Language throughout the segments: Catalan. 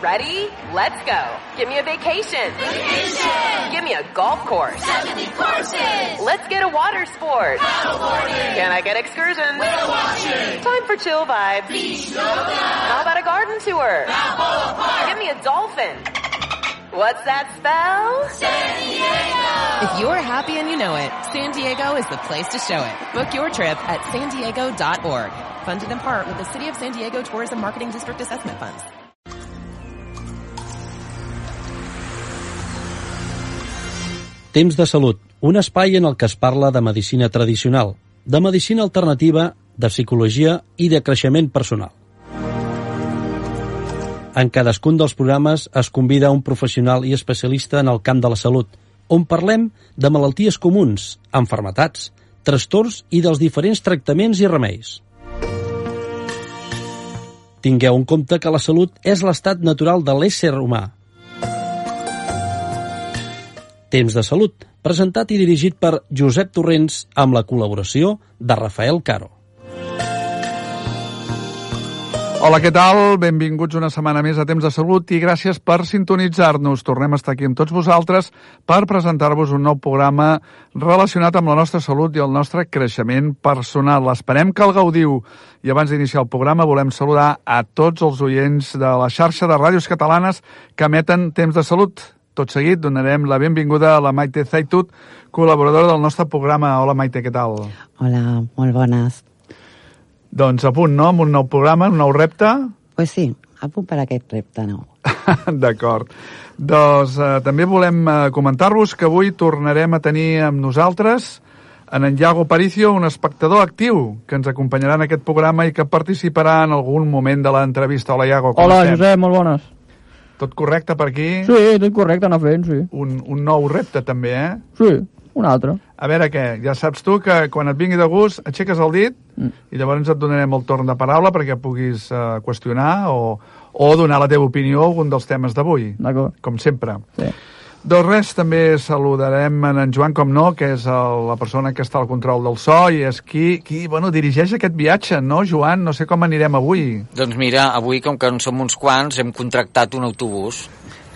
Ready? Let's go. Give me a vacation. Vacation! Give me a golf course. 70 courses! Let's get a water sport. Paddleboarding! Can I get excursions? Whale watching! Time for chill vibes. Beach yoga! How about a garden tour? Balboa Park! Give me a dolphin. What's that spell? San Diego! If you're happy and you know it, San Diego is the place to show it. Book your trip at san diego.org. Funded in part with the City of San Diego Tourism Marketing District Assessment Funds. Temps de salut, un espai en el que es parla de medicina tradicional, de medicina alternativa, de psicologia i de creixement personal. En cadascun dels programes es convida un professional i especialista en el camp de la salut, on parlem de malalties comuns, enfermetats, trastorns i dels diferents tractaments i remeis. Tingueu en compte que la salut és l'estat natural de l'ésser humà. Temps de salut, presentat i dirigit per Josep Torrents amb la col·laboració de Rafael Caro. Hola, què tal? Benvinguts una setmana més a Temps de Salut i gràcies per sintonitzar-nos. Tornem a estar aquí amb tots vosaltres per presentar-vos un nou programa relacionat amb la nostra salut i el nostre creixement personal. Esperem que el gaudiu. I abans d'iniciar el programa volem saludar a tots els oients de la xarxa de ràdios catalanes que emeten Temps de Salut. Tot seguit donarem la benvinguda a la Maite Zaitut, col·laboradora del nostre programa. Hola, Maite, què tal? Hola, molt bones. Doncs a punt, no?, amb un nou programa, un nou repte. Pues sí, a punt per aquest repte nou. D'acord. Doncs eh, també volem eh, comentar-vos que avui tornarem a tenir amb nosaltres en en Iago Paricio, un espectador actiu que ens acompanyarà en aquest programa i que participarà en algun moment de l'entrevista. Hola, Iago, com Hola, estem? Josep, molt bones. Tot correcte per aquí? Sí, tot correcte, anar fent, sí. Un, un nou repte, també, eh? Sí, un altre. A veure què, ja saps tu que quan et vingui de gust aixeques el dit Mm. i llavors et donarem el torn de paraula perquè puguis uh, qüestionar o, o donar la teva opinió a algun dels temes d'avui, D'acord. com sempre. Sí. Doncs res, també saludarem en en Joan, com no, que és el, la persona que està al control del so i és qui, qui bueno, dirigeix aquest viatge, no, Joan? No sé com anirem avui. Doncs mira, avui, com que en som uns quants, hem contractat un autobús.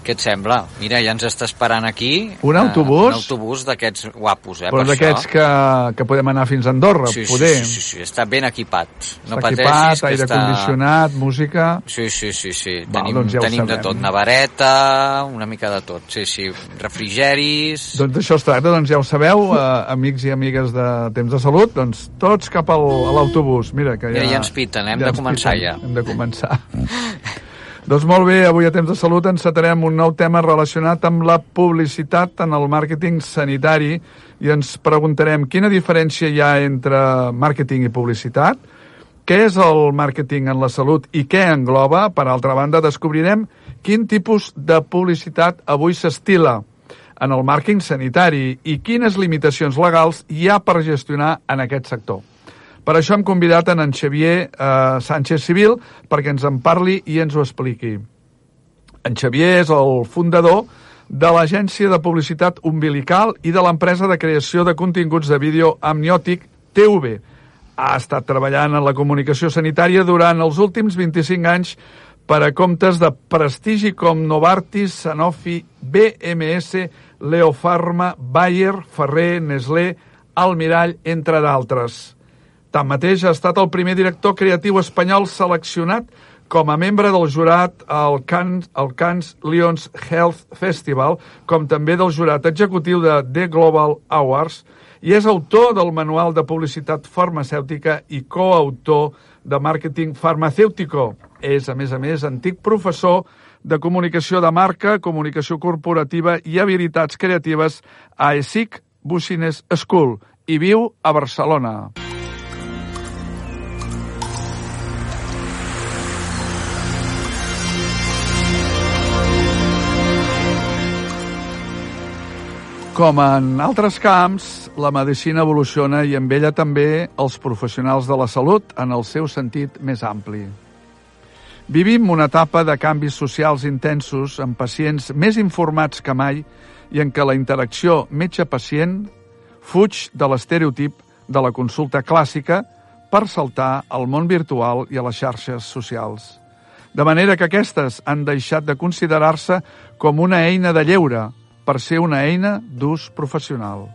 Què et sembla? Mira, ja ens està esperant aquí. Un eh, autobús? un autobús d'aquests guapos, eh, Però per d'aquests això. que, que podem anar fins a Andorra, Sí, sí, poder. sí, sí, sí, està ben equipat. No està pateixis, equipat, que aire està... condicionat, música... Sí, sí, sí, sí. Val, tenim doncs ja tenim de tot. Navareta, una mica de tot. Sí, sí. Refrigeris... Doncs d'això es tracta, doncs ja ho sabeu, eh, amics i amigues de Temps de Salut, doncs tots cap al, a l'autobús. Mira, que ja... Mira, ja ens piten, hem de ens començar piten, ja. Hem de començar. doncs molt bé, avui a Temps de Salut encetarem un nou tema relacionat amb la publicitat en el màrqueting sanitari i ens preguntarem quina diferència hi ha entre màrqueting i publicitat, què és el màrqueting en la salut i què engloba. Per altra banda, descobrirem quin tipus de publicitat avui s'estila en el màrqueting sanitari i quines limitacions legals hi ha per gestionar en aquest sector. Per això hem convidat en, en Xavier eh, Sánchez Civil perquè ens en parli i ens ho expliqui. En Xavier és el fundador de l'agència de publicitat umbilical i de l'empresa de creació de continguts de vídeo amniòtic TV. Ha estat treballant en la comunicació sanitària durant els últims 25 anys per a comptes de prestigi com Novartis, Sanofi, BMS, Leofarma, Bayer, Ferrer, Nestlé, Almirall, entre d'altres. Tanmateix, ha estat el primer director creatiu espanyol seleccionat com a membre del jurat al Cannes, al Cannes Lions Health Festival, com també del jurat executiu de The Global Awards, i és autor del Manual de Publicitat Farmacèutica i coautor de Màrqueting Farmacèutico. És, a més a més, antic professor de comunicació de marca, comunicació corporativa i habilitats creatives a ESIC Business School i viu a Barcelona. Com en altres camps, la medicina evoluciona i amb ella també els professionals de la salut en el seu sentit més ampli. Vivim una etapa de canvis socials intensos amb pacients més informats que mai i en què la interacció metge-pacient fuig de l'estereotip de la consulta clàssica per saltar al món virtual i a les xarxes socials. de manera que aquestes han deixat de considerar-se com una eina de lleure per ser una eina d'ús professional.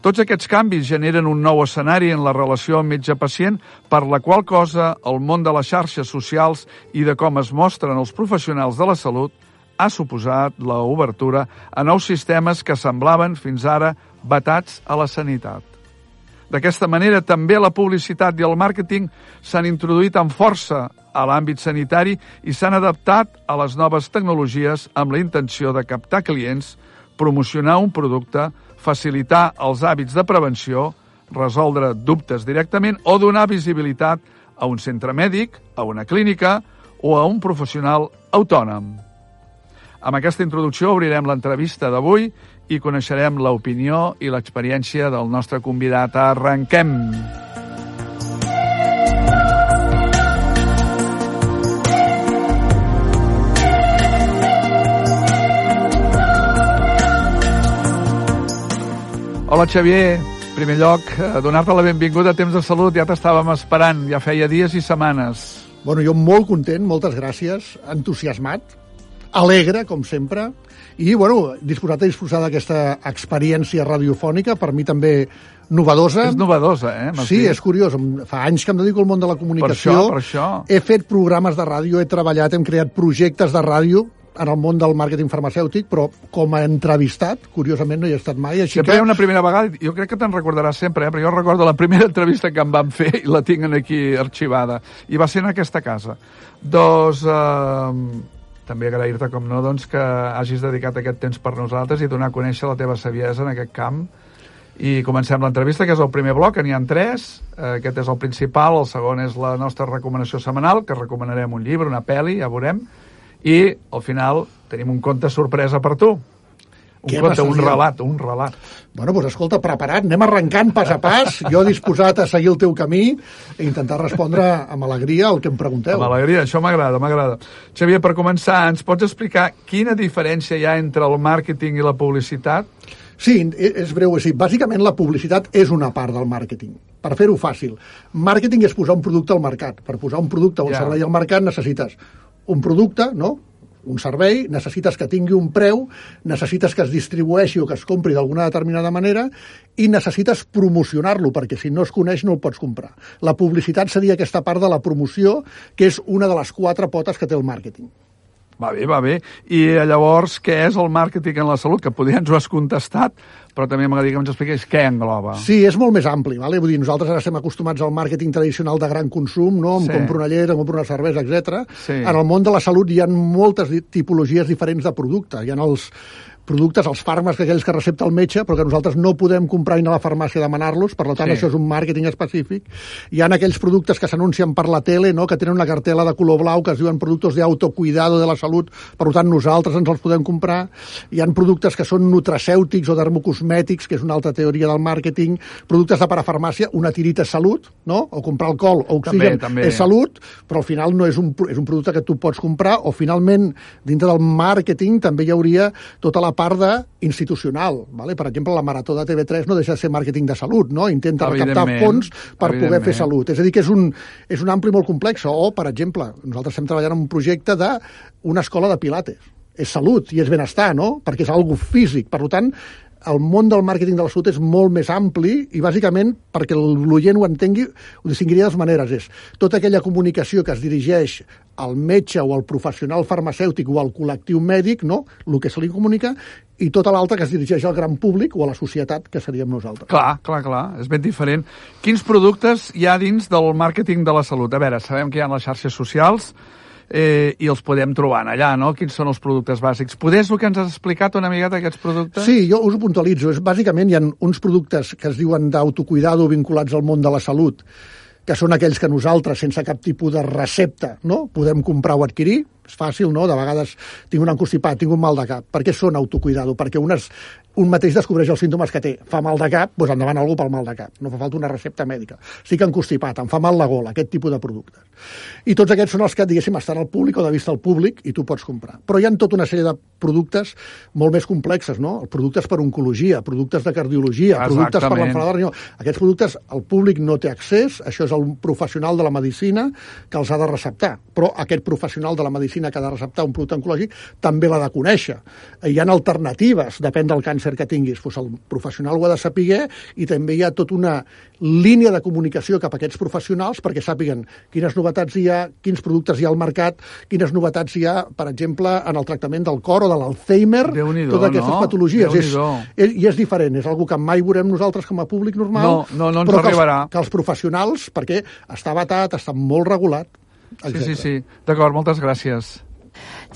Tots aquests canvis generen un nou escenari en la relació metge-pacient, per la qual cosa el món de les xarxes socials i de com es mostren els professionals de la salut ha suposat la obertura a nous sistemes que semblaven fins ara batats a la sanitat. D'aquesta manera, també la publicitat i el màrqueting s'han introduït amb força a l'àmbit sanitari i s'han adaptat a les noves tecnologies amb la intenció de captar clients, promocionar un producte, facilitar els hàbits de prevenció, resoldre dubtes directament o donar visibilitat a un centre mèdic, a una clínica o a un professional autònom. Amb aquesta introducció obrirem l'entrevista d'avui i coneixerem l'opinió i l'experiència del nostre convidat. Arrenquem! Hola, Xavier. En primer lloc, eh, donar-te la benvinguda a Temps de Salut. Ja t'estàvem esperant, ja feia dies i setmanes. Bueno, jo molt content, moltes gràcies, entusiasmat, alegre, com sempre, i, bueno, disposat a disposar d'aquesta experiència radiofònica, per mi també novedosa. És novedosa, eh? Sí, dit. és curiós. Fa anys que em dedico al món de la comunicació. Per això, per això. He fet programes de ràdio, he treballat, hem creat projectes de ràdio en el món del màrqueting farmacèutic, però com a entrevistat, curiosament no hi he estat mai. Així Sempre que... hi ha una primera vegada, jo crec que te'n recordaràs sempre, eh? però jo recordo la primera entrevista que em van fer i la tinc aquí arxivada, i va ser en aquesta casa. Doncs, eh, també agrair-te, com no, doncs, que hagis dedicat aquest temps per nosaltres i donar a conèixer la teva saviesa en aquest camp. I comencem l'entrevista, que és el primer bloc, n'hi ha tres. Eh, aquest és el principal, el segon és la nostra recomanació setmanal, que recomanarem un llibre, una pel·li, ja veurem. I, al final, tenim un conte sorpresa per tu. Un Què conte, un relat, un relat. Bueno, doncs escolta, preparat, anem arrencant pas a pas, jo disposat a seguir el teu camí i intentar respondre amb alegria al que em pregunteu. Amb alegria, això m'agrada, m'agrada. Xavier, per començar, ens pots explicar quina diferència hi ha entre el màrqueting i la publicitat? Sí, e- és breu, dir, bàsicament la publicitat és una part del màrqueting. Per fer-ho fàcil, màrqueting és posar un producte al mercat. Per posar un producte o un Ja. servei al mercat necessites un producte, no? un servei, necessites que tingui un preu, necessites que es distribueixi o que es compri d'alguna determinada manera i necessites promocionar-lo, perquè si no es coneix no el pots comprar. La publicitat seria aquesta part de la promoció, que és una de les quatre potes que té el màrqueting. Va bé, va bé. I eh, llavors, què és el màrqueting en la salut? Que podria ens ho has contestat, però també m'agradaria que ens expliqués què engloba. Sí, és molt més ampli. Vale? Vull dir, nosaltres ara estem acostumats al màrqueting tradicional de gran consum, no? em Sí. compro una llet, em compro una cervesa, etc. Sí. En el món de la salut hi ha moltes tipologies diferents de producte. Hi ha els productes, els fàrmacs aquells que recepta el metge, però que nosaltres no podem comprar i anar a la farmàcia a demanar-los, per tant Sí. això és un màrqueting específic. Hi ha aquells productes que s'anuncien per la tele, no? que tenen una cartela de color blau que es diuen productes d'autocuidado de la salut, per tant nosaltres ens els podem comprar. Hi han productes que són nutracèutics o dermocosmètics, que és una altra teoria del màrqueting, productes de parafarmàcia, una tirita és salut, no? o comprar alcohol o oxigen també. és salut, però al final no és un, és un producte que tu pots comprar, o finalment, dintre del màrqueting també hi hauria tota la part de institucional. Vale? Per exemple, la Marató de TV3 no deixa de ser màrqueting de salut, no? intenta recaptar fons per poder fer salut. És a dir, que és un, és un ampli molt complex. O, per exemple, nosaltres estem treballant en un projecte d'una escola de pilates. És salut i és benestar, no? Perquè és algo físic. Per tant, el món del màrqueting de la salut és molt més ampli i bàsicament perquè l'oient ho entengui ho distingiria de dues maneres és tota aquella comunicació que es dirigeix al metge o al professional farmacèutic o al col·lectiu mèdic, no? el que se li comunica, i tota l'altra que es dirigeix al gran públic o a la societat, que seríem nosaltres. Clar, clar, clar, és ben diferent. Quins productes hi ha dins del màrqueting de la salut? A veure, sabem que hi ha les xarxes socials eh, i els podem trobar allà, no? Quins són els productes bàsics? Podés el que ens has explicat una miqueta aquests productes? Sí, jo us ho puntualitzo. És, bàsicament hi ha uns productes que es diuen d'autocuidado vinculats al món de la salut, que són aquells que nosaltres, sense cap tipus de recepta, no podem comprar o adquirir. És fàcil, no? De vegades tinc un encostipat, tinc un mal de cap. Per què són autocuidado? Perquè unes, un mateix descobreix els símptomes que té. Fa mal de cap, doncs endavant algú pel mal de cap. No fa falta una recepta mèdica. Estic encostipat, em fa mal la gola, aquest tipus de productes. I tots aquests són els que, diguéssim, estan al públic o de vista al públic i tu pots comprar. Però hi ha tota una sèrie de productes molt més complexes, no? Productes per oncologia, productes de cardiologia, productes per Exactament. l'enfermedad renal. Aquests productes el públic no té accés, això és el professional de la medicina que els ha de receptar. Però aquest professional de la medicina que ha de receptar un producte oncològic també l'ha de conèixer. Hi ha alternatives, depèn del càncer que tinguis. Pues el professional ho ha de saber i també hi ha tota una línia de comunicació cap a aquests professionals perquè sàpiguen quines novetats hi ha, quins productes hi ha al mercat, quines novetats hi ha, per exemple, en el tractament del cor o de l'Alzheimer, totes aquestes no? patologies. És, és, I és diferent, és algo que mai veurem nosaltres com a públic normal, No, no, no ens però que arribarà. els, que els professionals, perquè està batat, està molt regulat, Sí, etc. sí, sí. D'acord, moltes gràcies.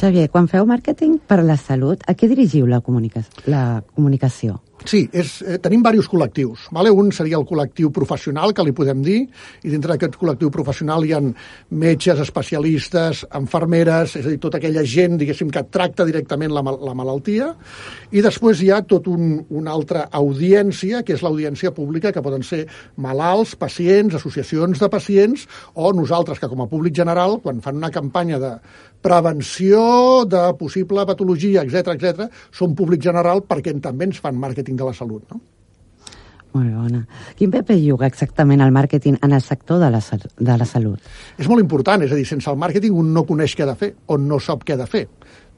Xavier, quan feu màrqueting per la salut, a què dirigiu la, comunica la comunicació? Sí, és, eh, tenim diversos col·lectius. Vale? Un seria el col·lectiu professional, que li podem dir, i dintre d'aquest col·lectiu professional hi ha metges, especialistes, enfermeres, és a dir, tota aquella gent, diguéssim, que tracta directament la, la malaltia, i després hi ha tot un, una altra audiència, que és l'audiència pública, que poden ser malalts, pacients, associacions de pacients, o nosaltres, que com a públic general, quan fan una campanya de prevenció de possible patologia, etc etc, som públic general perquè també ens fan màrqueting de la salut, no? Molt bona. Quin paper juga exactament el màrqueting en el sector de la, de la salut? És molt important, és a dir, sense el màrqueting un no coneix què ha de fer o no sap què ha de fer.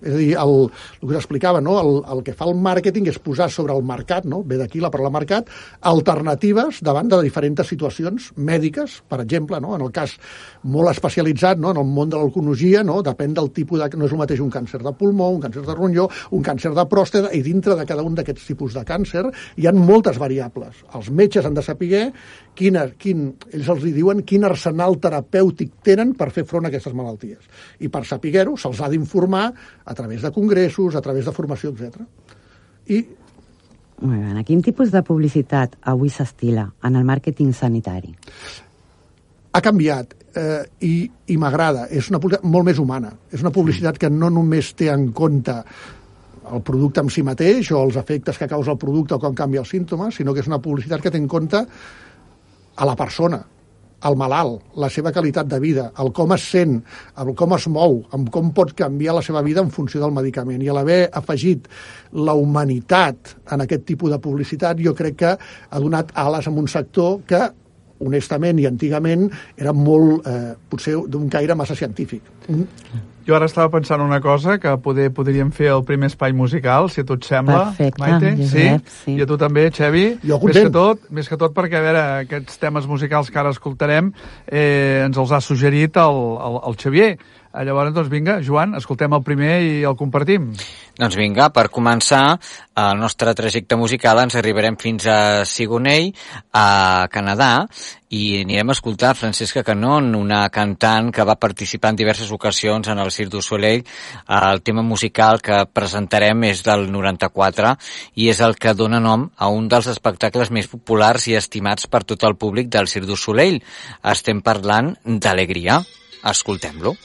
És a dir, el, el que s'explicava, no? el, el que fa el màrqueting és posar sobre el mercat, no? ve d'aquí la paraula mercat, alternatives davant de diferents situacions mèdiques, per exemple, no? en el cas molt especialitzat, no? en el món de l'oncologia, no? depèn del tipus de... no és el mateix un càncer de pulmó, un càncer de ronyó, un càncer de pròstata, i dintre de cada un d'aquests tipus de càncer hi ha moltes variables. Els metges han de saber quina, quin, ells els diuen quin arsenal terapèutic tenen per fer front a aquestes malalties. I per saber-ho se'ls ha d'informar a través de congressos, a través de formació, etc. I Molt bé. Quin tipus de publicitat avui s'estila en el màrqueting sanitari? ha canviat eh, i, i m'agrada. És una publicitat molt més humana. És una publicitat que no només té en compte el producte en si mateix o els efectes que causa el producte o com canvia els símptomes, sinó que és una publicitat que té en compte a la persona, al malalt, la seva qualitat de vida, el com es sent, el com es mou, amb com pot canviar la seva vida en funció del medicament. I a l'haver afegit la humanitat en aquest tipus de publicitat, jo crec que ha donat ales a un sector que honestament i antigament era molt, eh, potser d'un caire massa científic. Mm. Jo ara estava pensant una cosa, que poder podríem fer el primer espai musical, si a tu et sembla, Perfecte, Maite. Josep, sí. I a tu també, Xevi. Jo més content. que tot, més que tot perquè, a veure, aquests temes musicals que ara escoltarem eh, ens els ha suggerit el, el, el Xavier. Eh, Llavors, doncs vinga, Joan, escoltem el primer i el compartim. Doncs vinga, per començar el nostre trajecte musical ens arribarem fins a Sigonell, a Canadà, i anirem a escoltar Francesca Canon, una cantant que va participar en diverses ocasions en el Cirque du Soleil. El tema musical que presentarem és del 94 i és el que dona nom a un dels espectacles més populars i estimats per tot el públic del Cirque du Soleil. Estem parlant d'alegria. Escoltem-lo.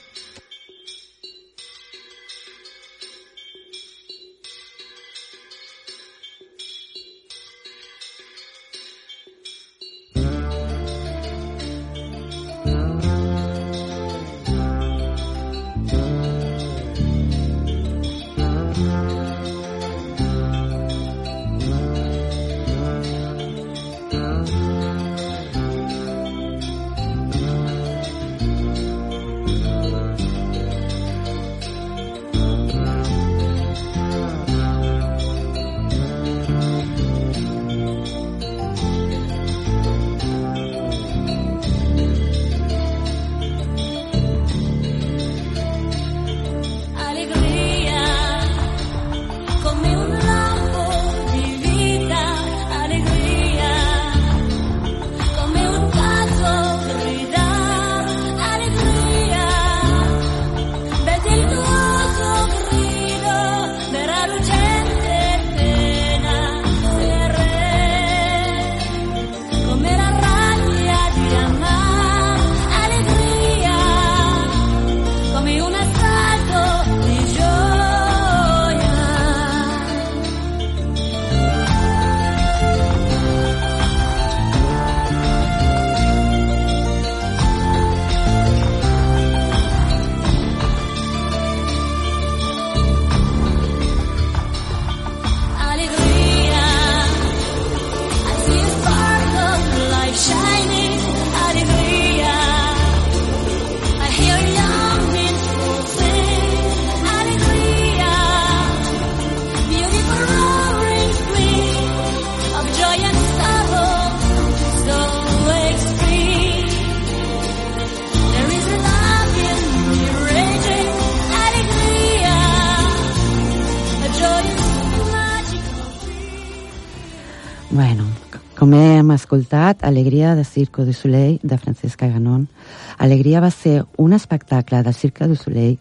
Bueno, com hem escoltat, Alegria de Circo du Soleil de Francesca Ganon. Alegria va ser un espectacle de Cirque du Soleil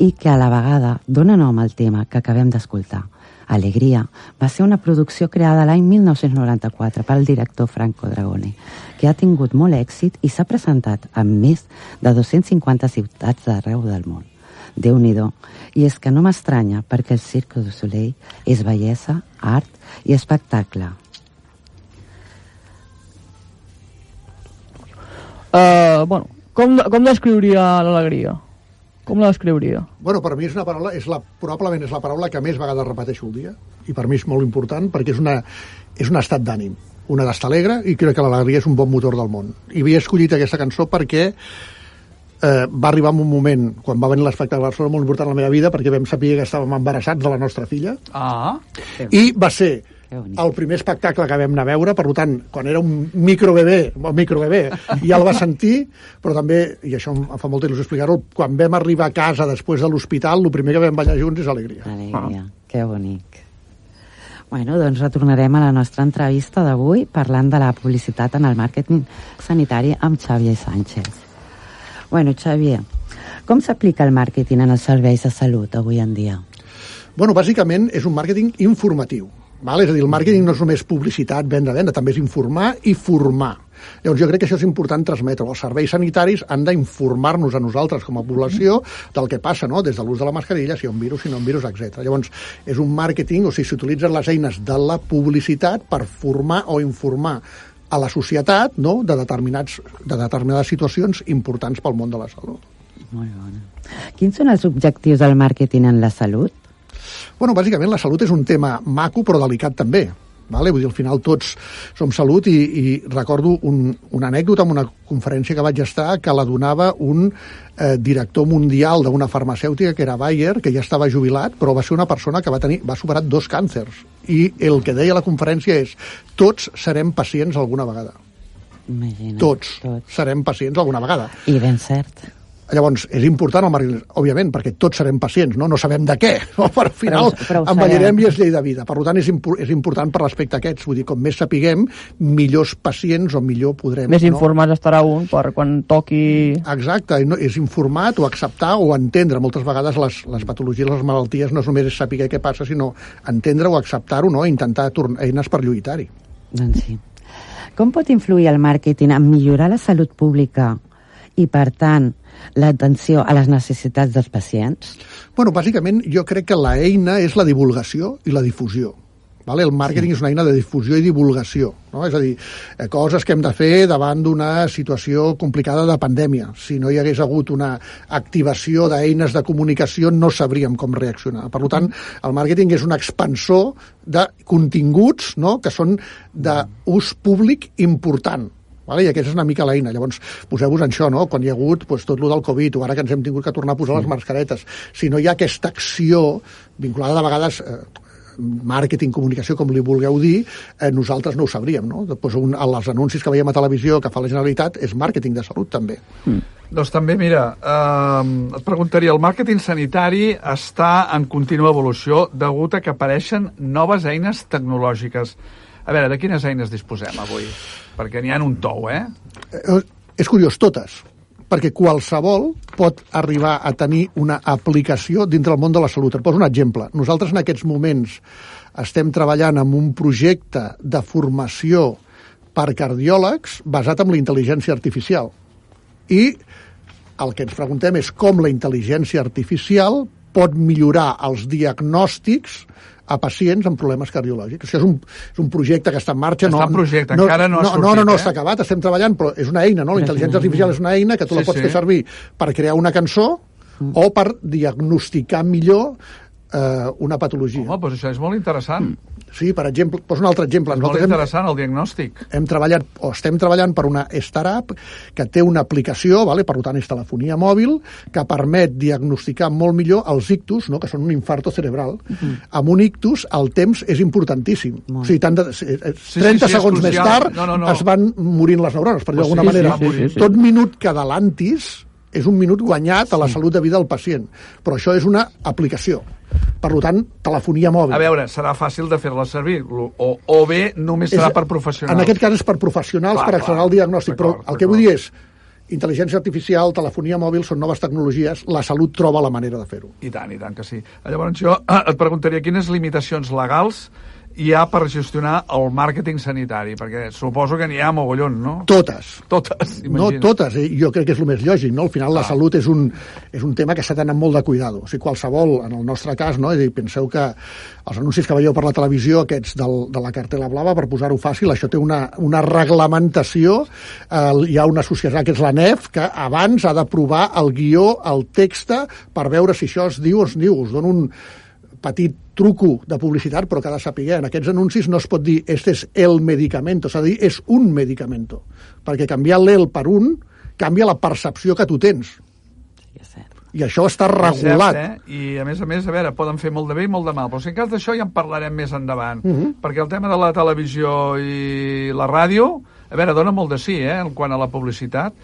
i que a la vegada dona nom al tema que acabem d'escoltar. Alegria va ser una producció creada l'any 1994 pel director Franco Dragone, que ha tingut molt èxit i s'ha presentat en més de 250 ciutats d'arreu del món. déu nhi I és que no m'estranya perquè el Cirque du Soleil és bellesa, art i espectacle. Uh, bueno, com, com descriuria l'alegria? Com la descriuria? Bueno, per mi és una paraula, és la, probablement és la paraula que més vegades repeteixo el dia, i per mi és molt important perquè és, una, és un estat d'ànim, una d'estar alegre, i crec que l'alegria és un bon motor del món. I havia escollit aquesta cançó perquè eh, va arribar en un moment, quan va venir l'espectacle de Barcelona, molt important a la meva vida, perquè vam saber que estàvem embarassats de la nostra filla, Ah, i va ser. El primer espectacle que vam anar a veure, per tant, quan era un microbebè, un microbebè, ja el va sentir, però també, i això em fa molta il·lusió explicar-ho, quan vam arribar a casa després de l'hospital, el primer que vam ballar junts és alegria. Alegria, que bonic. Bueno, doncs retornarem a la nostra entrevista d'avui parlant de la publicitat en el màrqueting sanitari amb Xavier Sánchez. Bueno, Xavier, com s'aplica el màrqueting en els serveis de salut avui en dia? Bueno, bàsicament és un màrqueting informatiu. Val? És a dir, el màrqueting no és només publicitat, venda, venda, també és informar i formar. Llavors jo crec que això és important transmetre. Els serveis sanitaris han d'informar-nos a nosaltres com a població del que passa, no? des de l'ús de la mascarilla, si hi ha un virus, si no hi ha un virus, etc. Llavors, és un màrqueting, o sigui, s'utilitzen les eines de la publicitat per formar o informar a la societat no? de, determinats, de determinades situacions importants pel món de la salut. Molt bona. Quins són els objectius del màrqueting en la salut? Bueno, bàsicament la salut és un tema maco però delicat també. Vale? Vull dir, al final tots som salut i, i recordo un, una anècdota en una conferència que vaig estar que la donava un eh, director mundial d'una farmacèutica que era Bayer, que ja estava jubilat, però va ser una persona que va, tenir, va superar dos càncers. I el que deia la conferència és tots serem pacients alguna vegada. Imagina't. Tots, Tots. serem pacients alguna vegada. I ben cert. Llavors, és important el màrqueting, òbviament, perquè tots serem pacients, no? No sabem de què, no? però al final Però- però envellirem i és llei de vida. Per tant, és, impo és important per l'aspecte aquests. Vull dir, com més sapiguem, millors pacients o millor podrem... Més no? informats estarà un per quan toqui... Exacte, no, és informat o acceptar o entendre. Moltes vegades les, les patologies, les malalties, no és només és saber què passa, sinó entendre o acceptar-ho, no? Intentar tornar eines per lluitar-hi. Doncs sí. Com pot influir el màrqueting en millorar la salut pública i, per tant, l'atenció a les necessitats dels pacients? Bueno, bàsicament jo crec que la eina és la divulgació i la difusió. Vale? El màrqueting sí. és una eina de difusió i divulgació. No? És a dir, eh, coses que hem de fer davant d'una situació complicada de pandèmia. Si no hi hagués hagut una activació d'eines de comunicació, no sabríem com reaccionar. Per tant, el màrqueting és un expansor de continguts no? que són d'ús públic important. Vale? I aquesta és una mica l'eina. Llavors, poseu-vos en això, no? quan hi ha hagut pues, tot el del Covid, o ara que ens hem tingut que tornar a posar les mascaretes. Si no hi ha aquesta acció vinculada de vegades... Eh, màrqueting, comunicació, com li vulgueu dir, eh, nosaltres no ho sabríem, no? Pues un, els anuncis que veiem a televisió que fa la Generalitat és màrqueting de salut, també. Doncs també, mira, eh, et preguntaria, el màrqueting sanitari està en contínua evolució degut a que apareixen noves eines tecnològiques. A veure, de quines eines disposem avui? Perquè n'hi ha un tou, eh? Eh, és curiós, totes perquè qualsevol pot arribar a tenir una aplicació dintre del món de la salut. Et poso un exemple. Nosaltres en aquests moments estem treballant en un projecte de formació per cardiòlegs basat en la intel·ligència artificial. I el que ens preguntem és com la intel·ligència artificial pot millorar els diagnòstics a pacients amb problemes cardiològics. Això és un, és un projecte que està en marxa. Està en projecte, encara no ha no, sortit, No, no, no, eh? està acabat, estem treballant, però és una eina, no? La intel·ligència artificial és una eina que tu la Sí, pots sí. fer servir per crear una cançó o per diagnosticar millor eh, una patologia. Home, doncs això és molt interessant. Sí, per exemple, poso un altre exemple. És molt hem, interessant, el diagnòstic. hem treballat o estem treballant per una startup que té una aplicació, vale? per tant és telefonia mòbil, que permet diagnosticar molt millor els ictus, no? que són un infarto cerebral. Amb un ictus el temps és importantíssim. Molt. O sigui, tant de, eh, eh, 30 sí, sí, és segons més tard No, no, no. es van morint les neurones, per dir d'alguna sí, manera. sí, sí, sí. Tot minut que adelantis és un minut guanyat a la salut de vida del pacient. Però això és una aplicació. Per tant, telefonia mòbil. A veure, serà fàcil de fer-la servir, o, o bé només serà És- per professionals. En aquest cas és per professionals, Clar, per accelerar clar. el diagnòstic, però el que vull dir és intel·ligència artificial, telefonia mòbil, són noves tecnologies, la salut troba la manera de fer-ho. I tant, i tant que sí. Llavors jo eh, et preguntaria quines limitacions legals hi ha per gestionar el màrqueting sanitari, perquè suposo que n'hi ha mogollon, no? Totes. Totes, No imagina. totes, eh? jo crec que és el més lògic, no? Al final la salut és un, és un tema que s'ha d'anar molt de cuidado. O sigui, qualsevol, en el nostre cas, no? És dir, penseu que els anuncis que veieu per la televisió, aquests del, de la cartela blava, per posar-ho fàcil, això té una, una reglamentació, eh, hi ha una societat que és la NEF, que abans ha d'aprovar el guió, el text, per veure si això es diu o es diu. Us dono un petit truco de publicitat, però que ha de saber, en aquests anuncis no es pot dir este és el medicamento, s'ha de dir és un medicamento, perquè canviar l'el per un canvia la percepció que tu tens. I això està regulat. És Cert, eh? I a més a més, a veure, poden fer molt de bé i molt de mal, però si en cas d'això ja en parlarem més endavant, Mhm. perquè el tema de la televisió i la ràdio, a veure, dona molt de sí, eh, en quant a la publicitat.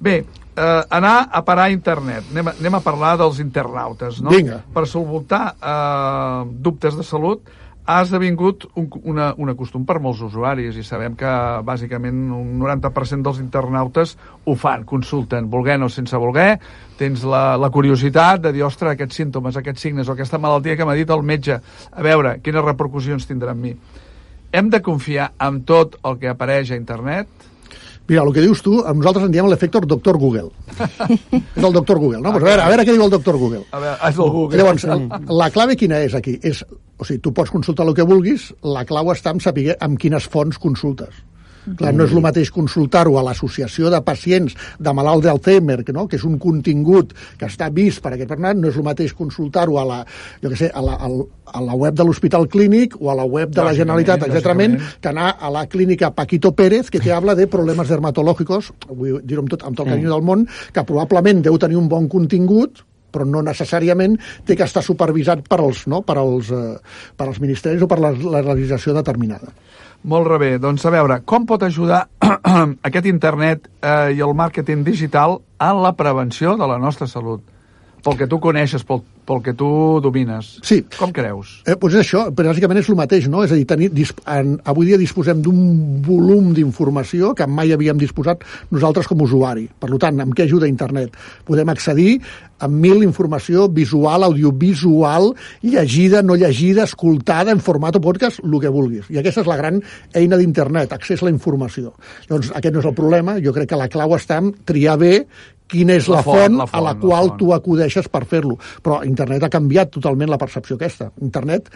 Bé, eh, anar a parar a internet. Anem a, anem a parlar dels internautes, no? Vinga. Per solvoltar eh, dubtes de salut ha esdevingut un, una, una costum per molts usuaris i sabem que bàsicament un 90% dels internautes ho fan, consulten, volent o sense voler, tens la, la curiositat de dir, ostres, aquests símptomes, aquests signes o aquesta malaltia que m'ha dit el metge, a veure, quines repercussions tindrà en mi. Hem de confiar en tot el que apareix a internet? Mira, el que dius tu, a nosaltres en diem l'efecte doctor Google. és el doctor Google, no? Pues a, veure, a veure què diu el doctor Google. A veure, és el Google. Llavors, el, la clave quina és aquí? És, o sigui, tu pots consultar el que vulguis, la clau està en saber amb quines fonts consultes. Clar, no és el mateix consultar-ho a l'associació de pacients de malalt d'Alzheimer, que, no? que és un contingut que està vist per aquest personat, no és el mateix consultar-ho a la, jo que sé, a la, a la web de l'Hospital Clínic o a la web de la Generalitat, lògicament. que anar a la clínica Paquito Pérez, que te habla de problemes dermatològics, vull dir-ho amb tot, amb tot el carinyo del món, que probablement deu tenir un bon contingut, però no necessàriament té que estar supervisat per als, no? per als, eh, per als ministeris o per la, la legislació determinada. Molt bé, doncs a veure, com pot ajudar aquest internet eh, i el màrqueting digital en la prevenció de la nostra salut? Pel que tu coneixes, pel, pel que tu domines. Sí. Com creus? Eh, doncs és això, però bàsicament és el mateix, no? És a dir, tenir, disp, en, avui dia disposem d'un volum d'informació que mai havíem disposat nosaltres com a usuari. Per tant, amb què ajuda internet? Podem accedir a mil informació visual, audiovisual, llegida, no llegida, escoltada, en format o podcast, el que vulguis. I aquesta és la gran eina d'internet, accés a la informació. Llavors, aquest no és el problema, jo crec que la clau està en triar bé quina és La la, font, font, la font, a la la qual font. tu acudeixes per fer-lo. Però internet ha canviat totalment la percepció aquesta. Internet,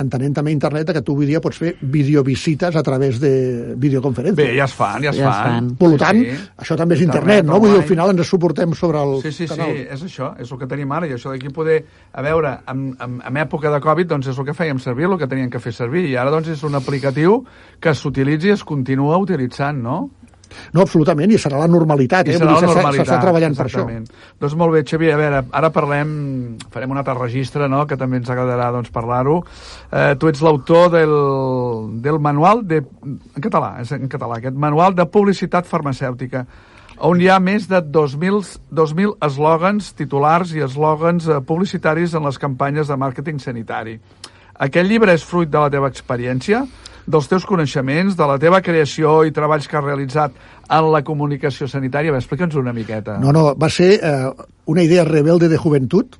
entenent també internet que tu avui dia pots fer videovisites a través de videoconferències. Bé, ja es fan, ja es Ja es fan. fan. Per tant, Sí, sí. això també és internet, no? Vull dir, al final ens suportem sobre el Sí, sí, sí, canal. és això, és el que tenim ara, i això d'aquí poder, a veure, en, en, en època de Covid, doncs és el que fèiem servir, el que teníem que fer servir, i ara doncs és un aplicatiu que s'utilitzi i es continua utilitzant, no? No, absolutament, i serà la normalitat. I Eh? serà la normalitat. S'està treballant per això. exactament. Doncs molt bé, Xavier, a veure, ara parlem, farem un altre registre, no?, que també ens agradarà doncs, parlar-ho. Eh, tu ets l'autor del, del manual de... En català, és en català, aquest manual de publicitat farmacèutica on hi ha més de 2.000 2.000 eslògans titulars i eslògans eh, publicitaris en les campanyes de màrqueting sanitari. Aquest llibre és fruit de la teva experiència, dels teus coneixements, de la teva creació i treballs que has realitzat en la comunicació sanitària. Explica'ns una miqueta. No, no, va ser eh, una idea rebelde de joventut.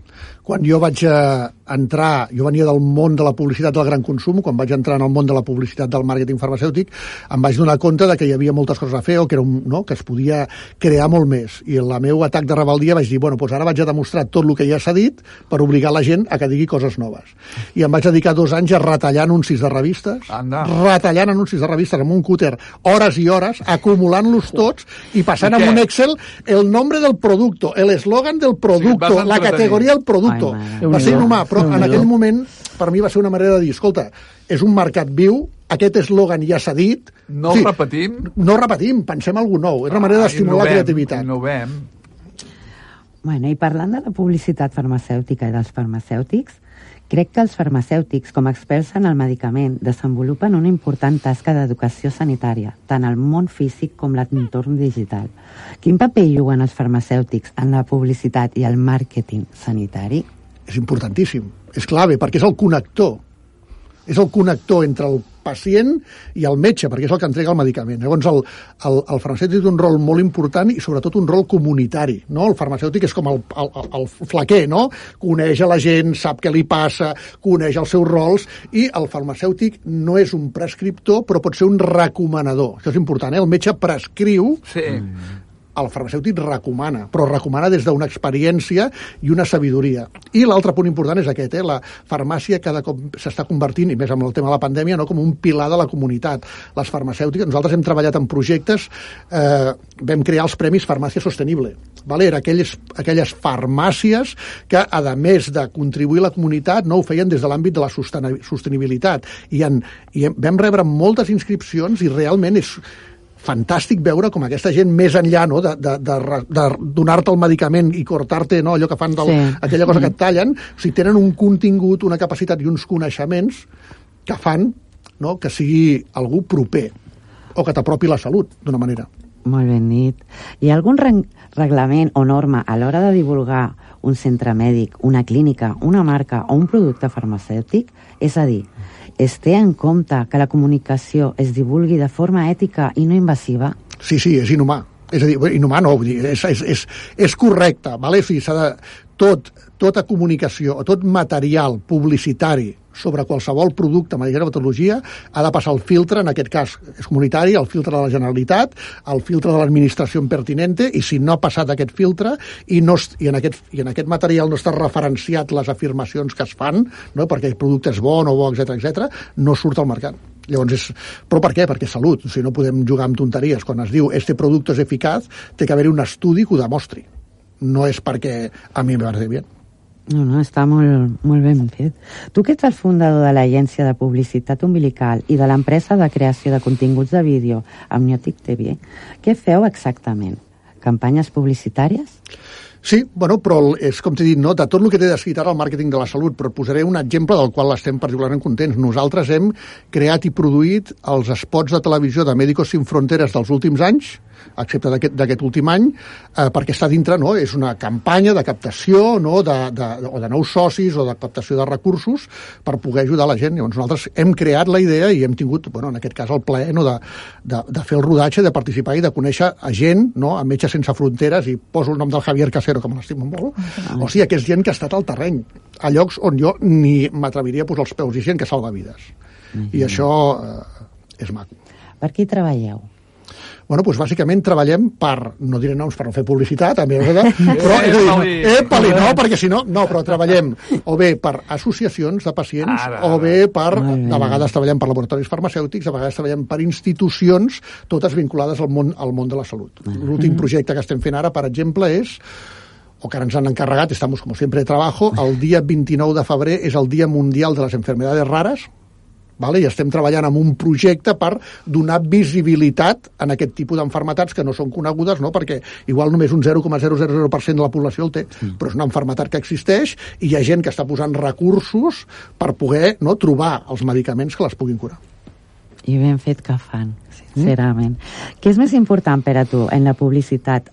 Quan jo vaig eh, entrar, jo venia del món de la publicitat del gran consum, quan vaig entrar en el món de la publicitat del màrqueting farmacèutic, em vaig donar compte de que hi havia moltes coses a fer o que, era un, no, que es podia crear molt més. I en el meu atac de rebeldia vaig dir, bueno, doncs ara vaig a demostrar tot el que ja s'ha dit per obligar la gent a que digui coses noves. I em vaig dedicar dos anys a retallar anuncis de revistes, Anda. retallant anuncis de revistes amb un cúter hores i hores, acumulant-los tots i passant amb un Excel el nombre del producto, el eslogan del Sí, producto, vas la categoria del producto. Ai, mare. Va ser inhumà, però en aquell moment per mi va ser una manera de dir, escolta, és un mercat viu, aquest eslògan ja s'ha dit... No el repetim? No repetim, pensem alguna nou. És una manera Ah, d'estimular la creativitat. Innovem. Bueno, i parlant de la publicitat farmacèutica i dels farmacèutics, crec que els farmacèutics, com a experts en el medicament, desenvolupen una important tasca d'educació sanitària, tant al món físic com l'entorn digital. Quin paper juguen els farmacèutics en la publicitat i el màrqueting sanitari? És importantíssim, és clave, perquè és el connector. És el connector entre el pacient i el metge, perquè és el que entrega el medicament. Llavors, el, el, el farmacèutic té un rol molt important i sobretot un rol comunitari. No? El farmacèutic és com el, el, el flaquer, no? Coneix a la gent, sap què li passa, coneix els seus rols, i el farmacèutic no és un prescriptor, però pot ser un recomanador. Això és important, eh? El metge prescriu, Sí. El farmacèutic recomana, però recomana des d'una experiència i una sabidoria. I l'altre punt important és aquest, eh? la farmàcia cada cop s'està convertint, i més amb el tema de la pandèmia, no? com un pilar de la comunitat. Les farmacèutiques, nosaltres hem treballat en projectes, eh, vam crear els Premis Farmàcia Sostenible. Vale? Era aquelles, aquelles farmàcies que, a més de contribuir a la comunitat, no ho feien des de l'àmbit de la sosteni- sostenibilitat. I, en, I vam rebre moltes inscripcions i realment és, fantàstic veure com aquesta gent més enllà no, de, de, de, de donar-te el medicament i cortar-te no, allò que fan, del, Sí. aquella cosa que et tallen, o sigui, tenen un contingut, una capacitat i uns coneixements que fan no, que sigui algú proper o que t'apropi la salut d'una manera. Molt ben dit. Hi ha algun reg reglament o norma a l'hora de divulgar un centre mèdic, una clínica, una marca o un producte farmacèutic? És a dir, es té en compte que la comunicació es divulgui de forma ètica i no invasiva? Sí, sí, és inhumà. És a dir, inhumà no, vull dir, és, és, és, és correcte, vale? s'ha de, tot, tota comunicació tot material publicitari sobre qualsevol producte, medicina o patologia, ha de passar el filtre, en aquest cas és comunitari, el filtre de la Generalitat, el filtre de l'administració pertinente, i si no ha passat aquest filtre i, no, i, en aquest, i en aquest material no està referenciat les afirmacions que es fan, no? perquè el producte és bo o no bo, etc etc, no surt al mercat. Llavors, és... però per què? Perquè salut. O sigui, no podem jugar amb tonteries. Quan es diu este producte és eficaç, té que haver un estudi que ho demostri. No és perquè a mi parece bien. No, no, està molt, molt ben fet. Tu que ets el fundador de l'agència de publicitat umbilical i de l'empresa de creació de continguts de vídeo Amniotic TV, què feu exactament? Campanyes publicitàries? Sí, bueno, però és com t'he dit, no? de tot el que té descrit ara el màrqueting de la salut, però posaré un exemple del qual estem particularment contents. Nosaltres hem creat i produït els spots de televisió de Médicos Sin Fronteres dels últims anys, excepte d'aquest últim any, eh, perquè està dintre, no? és una campanya de captació no? de, de, o de nous socis o de captació de recursos per poder ajudar la gent. Llavors nosaltres hem creat la idea i hem tingut, bueno, en aquest cas el plaer no? de, de, de fer el rodatge, de participar i de conèixer a gent, no? a Metges Sense Fronteres, i poso el nom del Javier Casero, que me l'estimo molt, o sigui, que és gent que ha estat al terreny, a llocs on jo ni m'atreviria a posar els peus, i gent que salva vides. I això eh, és maco. Per qui treballeu? Bueno, doncs bàsicament treballem per, no diré noms per no fer publicitat, a mi però és a dir, Epali. no, perquè si no, no, però treballem o bé per associacions de pacients, Ara, o bé per, de vegades treballem per laboratoris farmacèutics, de vegades treballem per institucions, totes vinculades al món, al món de la salut. L'últim projecte que estem fent ara, per exemple, és o que ara ens han encarregat, estamos como siempre de trabajo, el dia 29 de febrer és el Dia Mundial de les Enfermedades Rares, vale? i estem treballant amb un projecte per donar visibilitat en aquest tipus d'enfermetats que no són conegudes, no? perquè igual només un 0,000% de la població el té, però és una enfermetat que existeix i hi ha gent que està posant recursos per poder no, trobar els medicaments que les puguin curar. I ben fet que fan, sincerament. Què és més important per a tu en la publicitat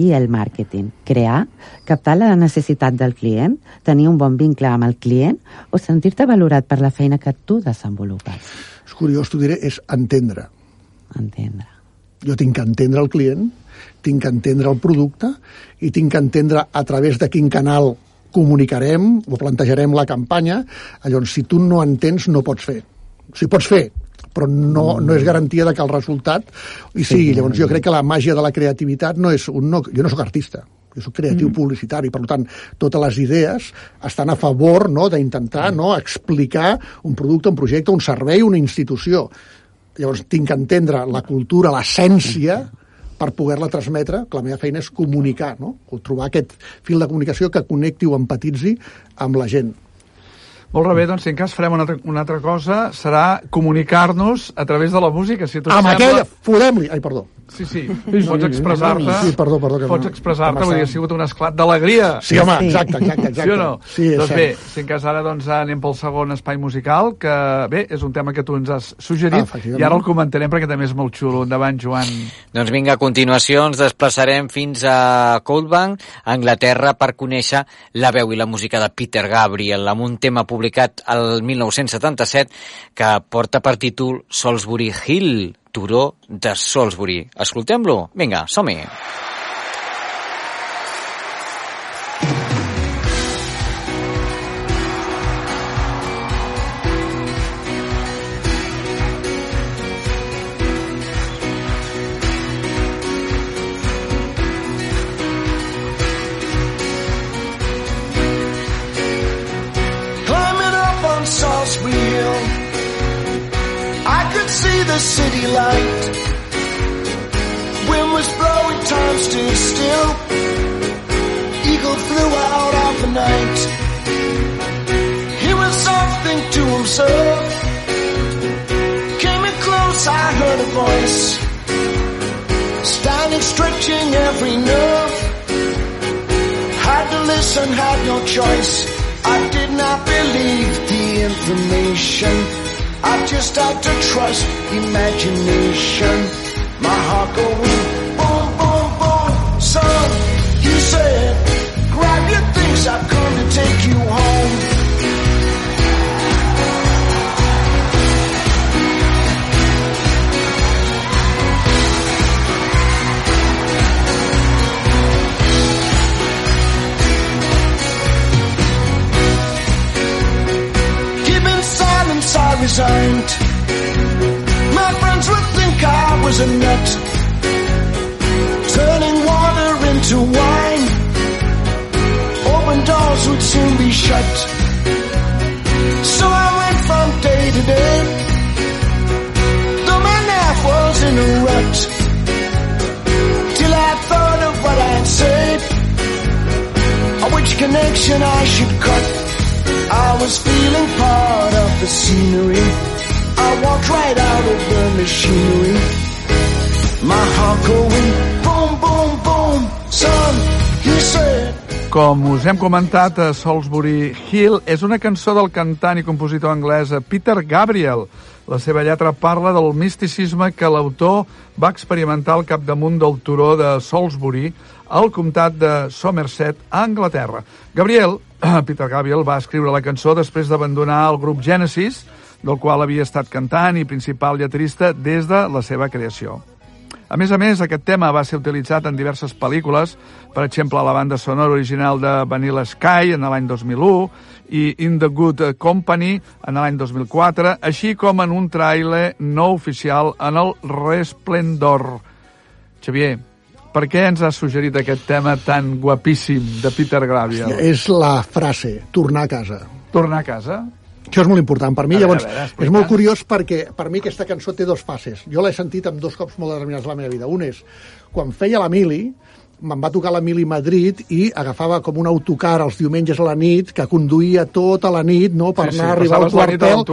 i el màrqueting? Crear? Captar la necessitat del client? Tenir un bon vincle amb el client? O sentir-te valorat per la feina que tu desenvolupes? És curiós, t'ho diré, és entendre. Entendre. Jo tinc que entendre el client, tinc que entendre el producte i tinc que entendre a través de quin canal comunicarem o plantejarem la campanya. Llavors, si tu no entens, no pots fer. O sigui, pots fer, però no, no és garantia de que el resultat hi sigui. Llavors, jo crec que la màgia de la creativitat no és... Un, no, jo no sóc artista, jo sóc creatiu mm. publicitari, per tant, totes les idees estan a favor no, d'intentar no, explicar un producte, un projecte, un servei, una institució. Llavors, tinc que entendre la cultura, l'essència, per poder-la transmetre, que la meva feina és comunicar, no? o trobar aquest fil de comunicació que connecti o empatitzi amb la gent. Molt bé, doncs si en cas farem una altra, una altra cosa, serà comunicar-nos a través de la música, si tu Amb sembla... aquella, fodem-li... Ai, perdó. Sí, sí, pots expressar-te. Sí, perdó, perdó. Que Pots no- expressar-te, vull dir, ha sigut un esclat d'alegria. Sí, home, exacte, exacte, exacte. Sí o no? Sí, és doncs bé, si en cas ara doncs, anem pel segon espai musical, que bé, és un tema que tu ens has suggerit, Ah, i ara el comentarem perquè també és molt xulo. Endavant, Joan. Doncs vinga, a continuació ens desplaçarem fins a Coldbank, a Anglaterra, per conèixer la veu i la música de Peter Gabriel, amb un tema publicat el 1977 que porta per títol Salisbury Hill, turó de Salisbury. Escoltem-lo? Vinga, som-hi! City light. Wind was blowing, time stood still. Eagle flew out of the night. He was something to himself. Came in close, I heard a voice. Standing, stretching every nerve. Had to listen, had no choice. I did not believe the information. I just had to trust imagination. My heart going boom, boom, boom. Son, he said, grab your things, I've come to take you home. I. My friends would think I was a nut. Turning water into wine. Open doors would soon be shut. So I went from day to day. Though my life was in a rut. Till I thought of what I'd say. Or which connection I should cut. I was feeling the scenery. I walked right out of the machinery. My heart going boom, boom, boom. Son, he said. Com us hem comentat, a Salisbury Hill és una cançó del cantant i compositor anglès Peter Gabriel. La seva lletra parla del misticisme que l'autor va experimentar al capdamunt del turó de Salisbury, al comtat de Somerset, a Anglaterra. Gabriel, Peter Gabriel, va escriure la cançó després d'abandonar el grup Genesis, del qual havia estat cantant i principal lletrista des de la seva creació. A més a més, aquest tema va ser utilitzat en diverses pel·lícules, per exemple, la banda sonora original de Vanilla Sky en l'any 2001 i In the Good Company en l'any 2004, així com en un tràiler no oficial en el Resplendor. Xavier, per què ens has suggerit aquest tema tan guapíssim de Peter Gabriel? És la frase, tornar a casa. Tornar a casa? Això és molt important per mi. A veure, Llavors, a veure, és molt curiós perquè per mi aquesta cançó té dos fases. Jo l'he sentit amb dos cops molt determinats de la meva vida. Un és, quan feia la mili, me'n va tocar la mili Madrid i agafava com un autocar els diumenges a la nit que conduïa tota la nit no, per Sí, sí, anar a arribar al quartel.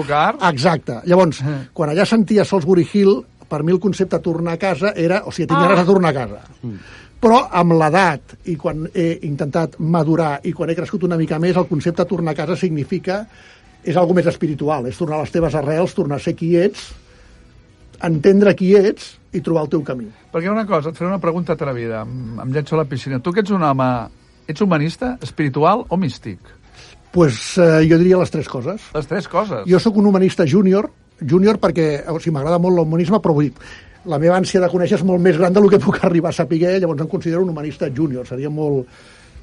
Exacte. Llavors, quan allà sentia Salisbury Hill, per mi el concepte de tornar a casa era, o sigui, tinc Ah. ganes de tornar a casa. Però amb l'edat i quan he intentat madurar i quan he crescut una mica més, el concepte de tornar a casa significa és algo més espiritual, és tornar a les teves arrels, tornar a ser qui ets, entendre qui ets i trobar el teu camí. Perquè una cosa, et faré una pregunta atrevida, em llenço a la piscina. Tu que ets un home, ets humanista, espiritual o místic? pues, eh, jo diria les tres coses. Les tres coses. Jo sóc un humanista júnior, júnior perquè o sigui, m'agrada molt l'humanisme, però vull dir, la meva ànsia de conèixer és molt més gran del que puc arribar a saber, llavors em considero un humanista júnior. Seria molt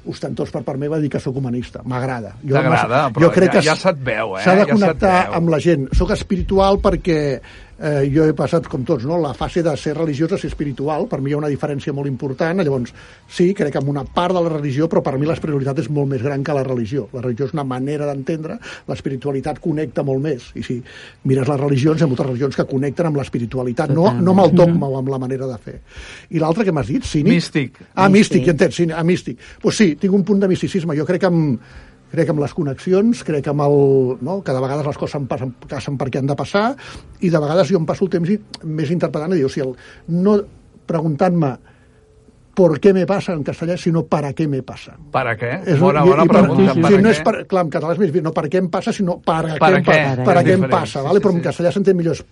ostentós per part meva dir que sóc humanista. M'agrada. Jo- T'agrada, però jo crec ja- que ja se't veu, eh? S'ha de Ja connectar amb la gent. Sóc espiritual perquè eh, jo he passat, com tots, no? la fase de ser religiós a ser espiritual. Per mi hi ha una diferència molt important. Llavors, sí, crec que en una part de la religió, però per mi l'espiritualitat és molt més gran que la religió. La religió és una manera d'entendre, l'espiritualitat connecta molt més. I si mires les religions, hi ha moltes religions que connecten amb l'espiritualitat, no, no amb el dogma o amb la manera de fer. I l'altre que m'has dit, cínic? Místic. Ah, místic, Místic. ja entens, sí, ah, místic. Pues sí, tinc un punt de misticisme. Jo crec que amb, crec en les connexions, crec en el, no? que de vegades les coses em passen, passen perquè han de passar, i de vegades jo em passo el temps i, més interpretant i diu, o sigui, el, no preguntant-me por qué me pasa en castellà, sinó para qué me pasa. Per a què? És, bona, i- bona i per- pregunta. sí, per sí, a no què? és per, clar, en català és més no per què em passa, sinó para, Para què, em què, pa- és para què em passa, sí, ¿vale? sí, però en sí. castellà s'entén millor, és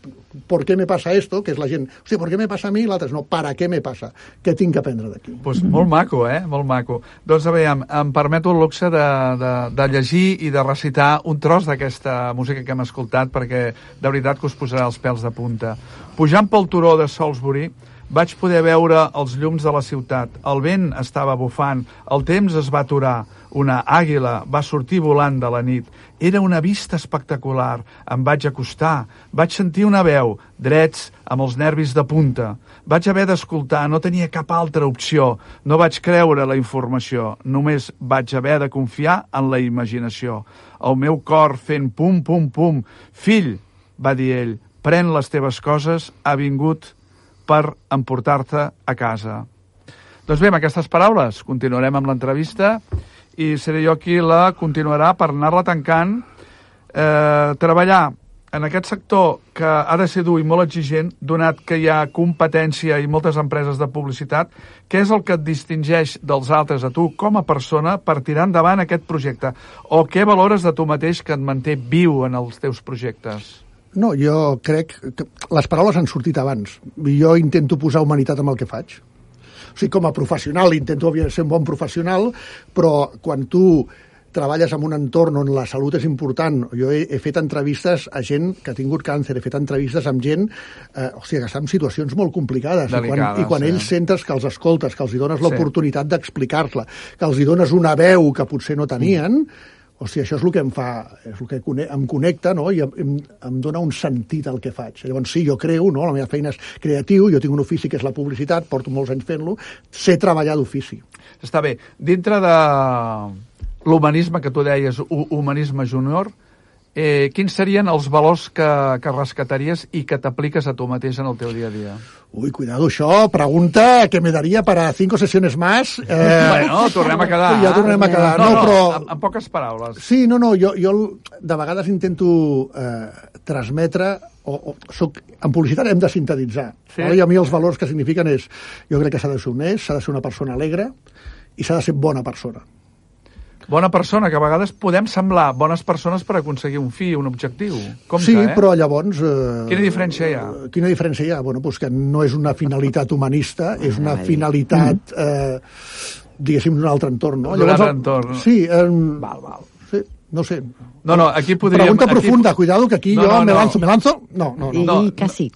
por qué me pasa esto, que és la gent, o sigui, por qué me passa a mi, l'altre és no, para què me passa, què tinc que aprendre d'aquí. Pues molt maco, eh? Molt maco. Doncs, a veure, em permeto el luxe de, de, de llegir i de recitar un tros d'aquesta música que hem escoltat perquè de veritat que us posarà els pèls de punta. Pujant pel turó de Salisbury, vaig poder veure els llums de la ciutat. El vent estava bufant, el temps es va aturar, una àguila va sortir volant de la nit. Era una vista espectacular. Em vaig acostar, vaig sentir una veu, drets, amb els nervis de punta. Vaig haver d'escoltar, no tenia cap altra opció. No vaig creure la informació, només vaig haver de confiar en la imaginació. El meu cor fent pum, pum, pum. Fill, va dir ell, pren les teves coses, ha vingut per emportar-te a casa. Doncs bé, amb aquestes paraules continuarem amb l'entrevista i seré jo qui la continuarà per anar-la tancant. Eh, treballar en aquest sector que ha de ser dur i molt exigent, donat que hi ha competència i moltes empreses de publicitat, què és el que et distingeix dels altres a tu com a persona per tirar endavant aquest projecte? O què valores de tu mateix que et manté viu en els teus projectes? No, jo crec que les paraules han sortit abans. Jo intento posar humanitat amb el que faig. O sigui, com a professional, intento ser un bon professional, però quan tu treballes en un entorn on la salut és important. Jo he, he fet entrevistes a gent que ha tingut càncer, he fet entrevistes amb gent eh, o sigui, que està en situacions molt complicades. I quan, Delicades, i quan sí. ells sentes que els escoltes, que els hi dones Sí. l'oportunitat d'explicar-la, que els hi dones una veu que potser no tenien, o sigui, això és el que em fa, és el que em connecta, no? I em, em, dona un sentit al que faig. Llavors, sí, jo creo, no? La meva feina és creatiu, jo tinc un ofici que és la publicitat, porto molts anys fent-lo, sé treballar d'ofici. Està bé. Dintre de l'humanisme que tu deies, hu- humanisme júnior, eh, quins serien els valors que, que rescataries i que t'apliques a tu mateix en el teu dia a dia? Uy, cuidado, això, pregunta que me daria para cinco sesiones más. Eh, bueno, tornem a quedar. Ja tornem a quedar. No, No, no, però... en, en poques paraules. Sí, no, no, jo, jo de vegades intento eh, transmetre o, o soc, en publicitat hem de sintetitzar. Sí. Sí. I a mi els valors que signifiquen és, jo crec que s'ha de ser honest, s'ha de ser una persona alegre i s'ha de ser bona persona. Bona persona, que a vegades podem semblar bones persones per aconseguir un fi, un objectiu. Compte, sí, eh? però llavors... Eh, Quina diferència hi ha? Quina diferència hi ha? Bueno, doncs que no és una finalitat humanista, és una finalitat, eh, diguéssim, d'un altre entorn. No? D'un altre entorn. Sí, eh, Val, val. sí, no sé. No, no, aquí podríem... Pregunta aquí- profunda, cuidado, que aquí No, jo no, me no. lanzo, me lanzo... No, no, no. I No, quasi.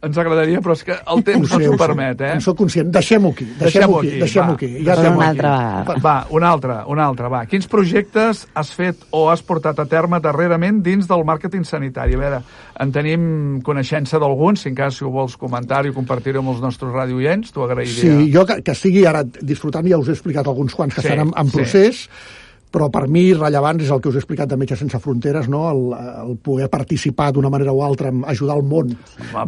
Ens agradaria, però és que el temps no sé, s'ho ho sé. permet, eh? En soc conscient. Deixem-ho aquí. Deixem-ho Deixem-ho aquí, aquí. Deixem-ho aquí. Per Ja una altra aquí. vegada. Va, un altre, un altre, va. Quins projectes has fet o has portat a terme darrerament dins del màrqueting sanitari? A veure, en tenim coneixença d'alguns, si en cas si ho vols comentar i compartir-ho amb els nostres radioients, t'ho agrairia. Sí, jo que, que estigui ara disfrutant, ja us he explicat alguns quants que Sí, estan en, en sí. Però per mi rellevant és el que us he explicat de Metges Sense Fronteres, no? el, el poder participar d'una manera o altra, en ajudar el món,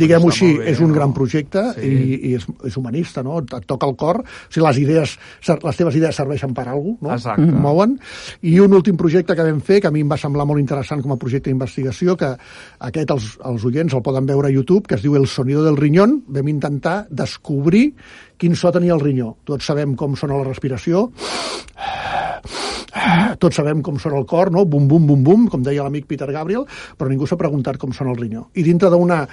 diguem-ho així, bé, és un no? gran projecte Sí. i, i és, és humanista, no? et toca el cor, o sigui, les, idees, les teves idees serveixen per alguna cosa, no? Exacte. Et mouen. I un últim projecte que vam fer, que a mi em va semblar molt interessant com a projecte d'investigació, que aquest els, els oients el poden veure a YouTube, que es diu El sonido del riñón, vam intentar descobrir quin so tenia el rinyó. Tots sabem com sona la respiració, tots sabem com sona el cor, no? Bum, bum, bum, bum, com deia l'amic Peter Gabriel, però ningú s'ha preguntat com sona el rinyó. I dintre d'una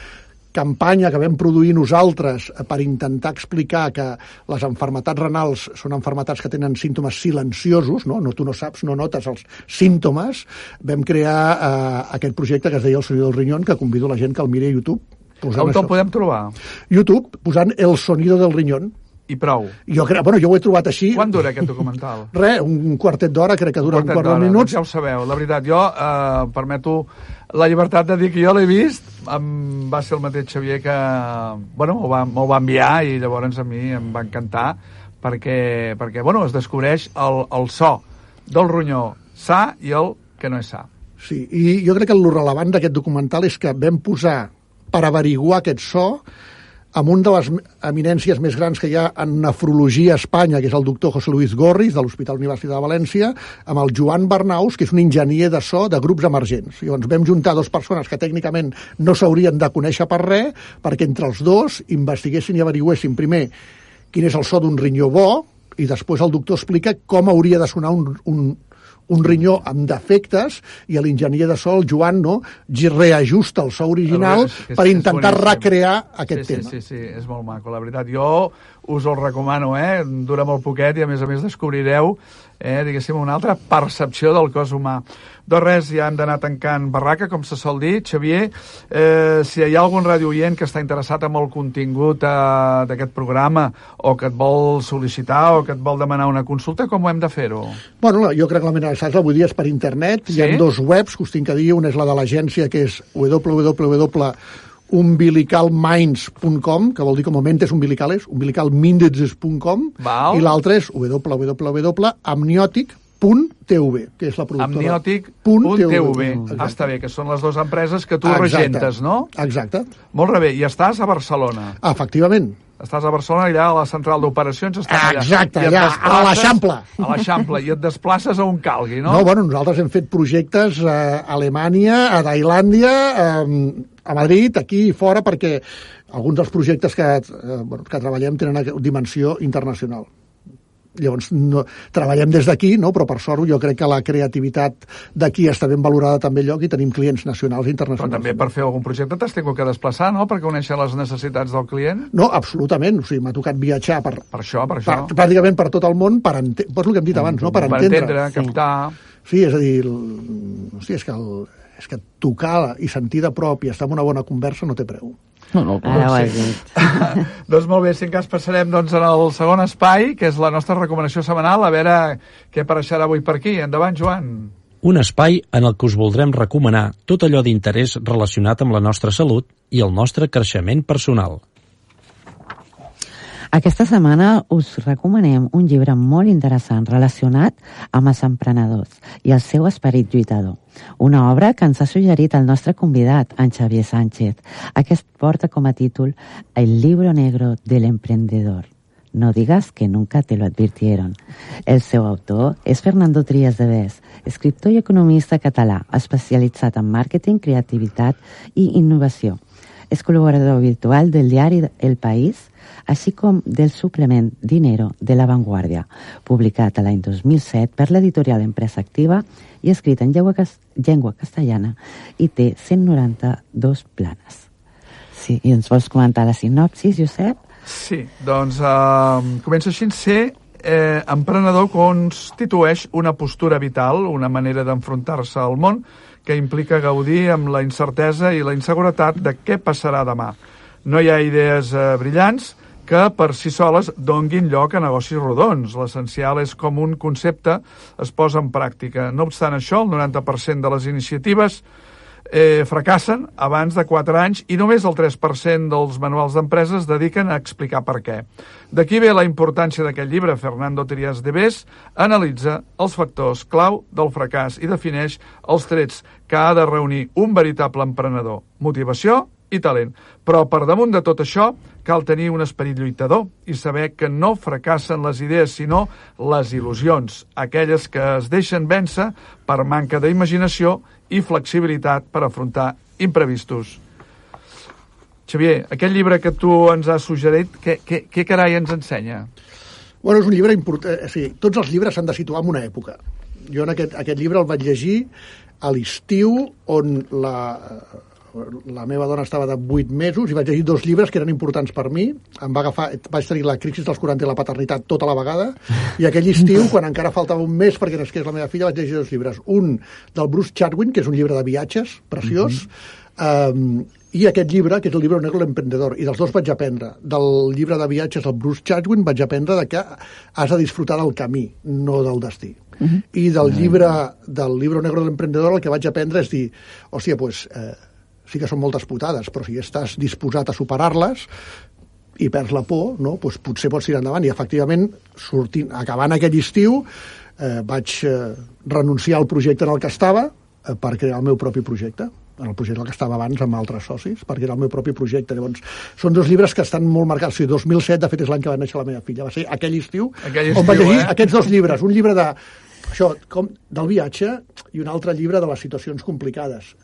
campanya que vam produir nosaltres eh, per intentar explicar que les enfermetats renals són enfermetats que tenen símptomes silenciosos, no? no tu no saps, no notes els símptomes, vam crear eh, aquest projecte que es deia El sonido del riñón, que convido la gent que el miri a YouTube. Posant On això. podem trobar? YouTube, posant El sonido del riñón. I prou. Jo, crec, bueno, jo ho he trobat així. Quant dura aquest documental? Res, un quartet d'hora, crec que dura un, quartet quart de minuts. doncs Ja ho sabeu, la veritat, jo eh, permeto la llibertat de dir que jo l'he vist, em va ser el mateix Xavier que bueno, m'ho va, va enviar i llavors a mi em va encantar perquè, perquè bueno, es descobreix el, el so del ronyó sa i el que no és sa. Sí, i jo crec que el rellevant d'aquest documental és que vam posar per averiguar aquest so amb un de les eminències més grans que hi ha en nefrologia a Espanya, que és el doctor José Luis Gorris, de l'Hospital Universitat de València, amb el Joan Bernaus, que és un enginyer de so de grups emergents. Llavors vam juntar dues persones que tècnicament no s'haurien de conèixer per res, perquè entre els dos investiguessin i averigüessin primer quin és el so d'un rinyó bo, i després el doctor explica com hauria de sonar un, un, un rinyó amb defectes i l'enginyer de so, el Joan, no, reajusta el so original És és- per és intentar boníssim. recrear aquest sí, tema. Sí, sí, sí, és molt maco, la veritat. Jo us el recomano, eh? Dura molt poquet i, a més a més, descobrireu, eh, diguéssim, una altra percepció del cos humà. Doncs res, ja hem d'anar tancant barraca, com se sol dir. Xavier, eh, si hi ha algun radioient que està interessat en el contingut eh, d'aquest programa o que et vol sol·licitar o que et vol demanar una consulta, com ho hem de fer-ho? Bueno, la- jo crec que la manera saps, avui dia és per internet. Sí? Hi ha dos webs que us tinc que dir. Una és la de l'agència, que és www.umbilicalminds.com, que vol dir com a mentes umbilicales, umbilicalminds.com, Val. i l'altre és www.amniotic.tv, que és la productora. Amniotic.tv. Ah, està bé, que són les dues empreses que tu Exacte. regentes, no? Exacte. Molt bé, i estàs a Barcelona. Efectivament. Estàs a Barcelona, allà a la central d'operacions. estan allà. Exacte, allà, a l'Eixample. A l'Eixample, i et desplaces a on calgui, no? No, bueno, nosaltres hem fet projectes a Alemanya, a Tailàndia, a Madrid, aquí i fora, perquè alguns dels projectes que, eh, bueno, que treballem tenen una dimensió internacional. Llavors, no, treballem des d'aquí, no? però per sort jo crec que la creativitat d'aquí està ben valorada també lloc i tenim clients nacionals i Però internacionals. també per fer algun projecte t'has tingut que desplaçar, no?, per conèixer les necessitats del client. No, absolutament. O sigui, m'ha tocat viatjar per, Per això, per això. per, pràcticament per tot el món, per ente... pues el que hem dit abans, no? per, per entendre. entendre, captar... Sí, és a dir, el... Hosti, és que, el... és que tocar i sentir de prop i estar en una bona conversa no té preu. No, no, Ara ho has sí. dit. doncs molt bé, si en cas passarem doncs, en el segon espai, que és la nostra recomanació setmanal, a veure què apareixerà avui per aquí. Endavant, Joan. Un espai en el que us voldrem recomanar tot allò d'interès relacionat amb la nostra salut i el nostre creixement personal. Aquesta setmana us recomanem un llibre molt interessant relacionat amb els emprenedors i el seu esperit lluitador. Una obra que ens ha suggerit el nostre convidat, en Xavier Sánchez. Aquest porta com a títol El libro negro del emprendedor. No digas que nunca te lo advirtieron. El seu autor és Fernando Trias de Bes, escriptor i economista català, especialitzat en màrqueting, creativitat i innovació. És col·laborador virtual del diari El País, així com del suplement Dinero de La Vanguardia, publicat a l'any 2007 per l'editorial Empresa Activa i escrit en llengua, cas llengua castellana i té 192 planes. Sí, i ens vols comentar la sinopsis, Josep? Sí, doncs eh, comença així. Ser eh, emprenedor constitueix una postura vital, una manera d'enfrontar-se al món que implica gaudir amb la incertesa i la inseguretat de què passarà demà. No hi ha idees eh, brillants que per si soles donguin lloc a negocis rodons. L'essencial és com un concepte es posa en pràctica. No obstant això, el 90% de les iniciatives eh, fracassen abans de 4 anys i només el 3% dels manuals d'empreses es dediquen a explicar per què. D'aquí ve la importància d'aquest llibre. Fernando Trias de Bes analitza els factors clau del fracàs i defineix els trets que ha de reunir un veritable emprenedor. Motivació i talent. Però per damunt de tot això cal tenir un esperit lluitador i saber que no fracassen les idees, sinó les il·lusions, aquelles que es deixen vèncer per manca d'imaginació i flexibilitat per afrontar imprevistos. Xavier, aquest llibre que tu ens has suggerit, què, què, què carai ens ensenya? Bueno, és un llibre important. O sigui, tots els llibres s'han de situar en una època. Jo en aquest, aquest llibre el vaig llegir a l'estiu on la, la meva dona estava de 8 mesos i vaig llegir dos llibres que eren importants per mi. Em va agafar, vaig tenir la crisi dels 40 i la paternitat tota la vegada i aquell estiu, quan encara faltava un mes perquè nasqués la meva filla, vaig llegir dos llibres. Un del Bruce Chatwin, que és un llibre de viatges preciós, mm -hmm. um, i aquest llibre, que és el llibre negre de l'emprendedor, i dels dos vaig aprendre. Del llibre de viatges del Bruce Chatwin vaig aprendre de que has de disfrutar del camí, no del destí. Uh -huh. I del llibre, del llibre negre de l'emprendedor el que vaig aprendre és dir, hòstia, pues, eh, sí que són moltes putades, però si estàs disposat a superar-les i perds la por, no? pues potser pots tirar endavant. I efectivament, sortint, acabant aquell estiu, eh, vaig eh, renunciar al projecte en el que estava eh, per crear el meu propi projecte. en el projecte que estava abans amb altres socis, perquè era el meu propi projecte. Llavors, són dos llibres que estan molt marcats. O sigui, 2007, de fet, és l'any que va néixer la meva filla. Va ser aquell estiu, Aquell on vaig estiu, llegir eh? aquests dos llibres. Un llibre de, això, com, del viatge i un altre llibre de les situacions complicades.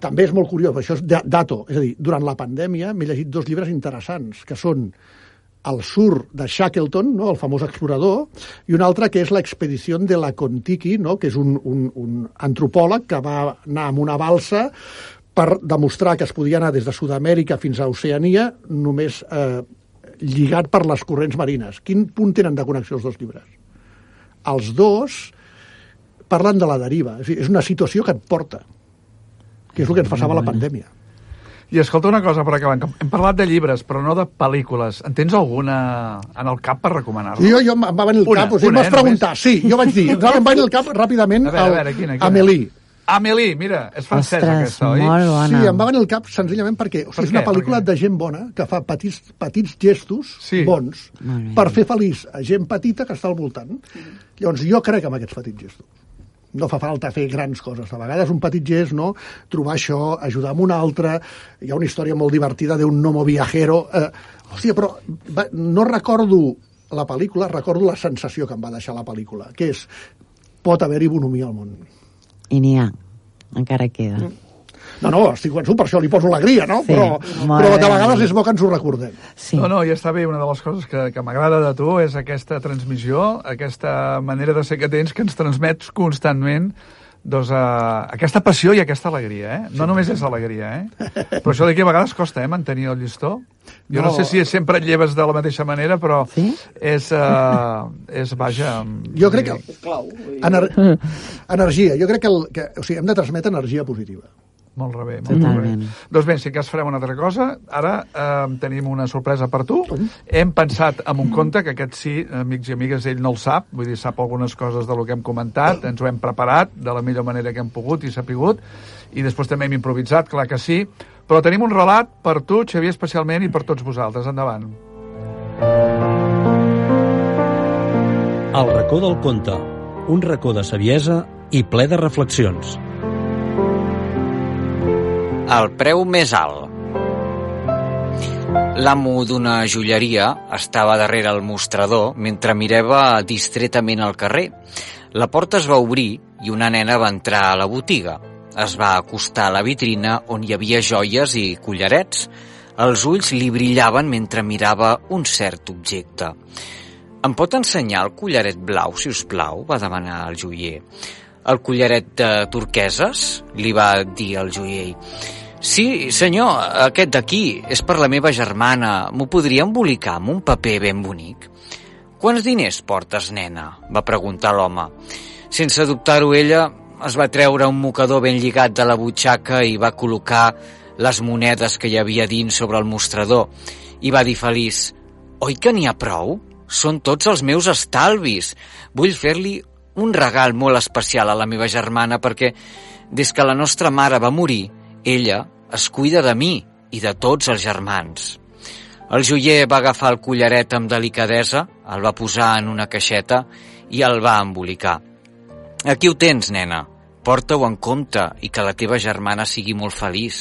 També és molt curiós, això és da- dato. És a dir, durant la pandèmia m'he llegit dos llibres interessants, que són el sur de Shackleton, no? el famós explorador, i un altre que és l'expedició de la Contiki, no? que és un, un, un antropòleg que va anar amb una balsa per demostrar que es podia anar des de Sud-amèrica fins a Oceania només eh, lligat per les corrents marines. Quin punt tenen de connexió els dos llibres? Els dos parlen de la deriva. És una situació que et porta, que és el que ens passava a la pandèmia. I escolta una cosa per acabar. Hem parlat de llibres, però no de pel·lícules. En tens alguna en el cap per recomanar-nos? Jo, jo em va venir el Una, cap, o sigui, una, em vas eh, preguntar, sí, jo vaig dir, em va venir el cap ràpidament A veure, a veure, quina, quina? Amélie. Amélie, mira, és francesa Ostres, aquesta, oi? molt bona. Sí, em va venir el cap senzillament perquè o Per sigui, és una? Per pel·lícula de gent bona que fa petits, petits gestos Sí. bons per fer feliç a gent petita que està al voltant. Llavors, jo crec en aquests petits gestos. No fa falta fer grans coses. A vegades un petit gest, no? Trobar això, ajudar amb un altre. Hi ha una història molt divertida d'un nomo viajero. Eh, hòstia, però va, no recordo la pel·lícula, recordo la sensació que em va deixar la pel·lícula, que és pot haver-hi bonomia al món. I n'hi ha, encara queda. No, no, estic convençut, per això li poso alegria, no? Sí, però, però de vegades és bo que ens ho recordem. Sí. No, no, ja està bé. Una de les coses que, que m'agrada de tu és aquesta transmissió, aquesta manera de ser que tens, que ens transmets constantment doncs, uh, aquesta passió i aquesta alegria, eh? No només és alegria, eh? Però això d'aquí a vegades costa, eh, mantenir el llistó. Jo no, No. sé si sempre et lleves de la mateixa manera, però Sí? és, uh, és, vaja... Jo crec que... Ener... Energia. Jo crec que, el, que o sigui, hem de transmetre energia positiva. Molt rebé, molt Totalment. rebé. Doncs bé, si cas farem una altra cosa. Ara eh, tenim una sorpresa per tu. Hem pensat en un conte, que aquest sí, amics i amigues, ell no el sap, vull dir, sap algunes coses de lo que hem comentat, ens ho hem preparat de la millor manera que hem pogut i sapigut, i després també hem improvisat, clar que sí, però tenim un relat per tu, Xavier, especialment, i per tots vosaltres. Endavant. El racó del conte, un racó de saviesa i ple de reflexions. El preu més alt. L'amo d'una joieria estava darrere el mostrador mentre mirava distretament al carrer. La porta es va obrir i una nena va entrar a la botiga. Es va acostar a la vitrina on hi havia joies i collarets. Els ulls li brillaven mentre mirava un cert objecte. Em pot ensenyar el collaret blau, si us plau? va demanar el joier. El collaret de turqueses? li va dir el joier. Sí, senyor, aquest d'aquí és per la meva germana. M'ho podria embolicar amb un paper ben bonic? Quants diners portes, nena? va preguntar l'home. Sense dubtar-ho ella, es va treure un mocador ben lligat de la butxaca i va col·locar les monedes que hi havia dins sobre el mostrador i va dir feliç «Oi que n'hi ha prou? Són tots els meus estalvis. Vull fer-li un regal molt especial a la meva germana perquè des que la nostra mare va morir, ella es cuida de mi i de tots els germans». El joier va agafar el collaret amb delicadesa, el va posar en una caixeta i el va embolicar. Aquí ho tens, nena. Porta-ho en compte i que la teva germana sigui molt feliç.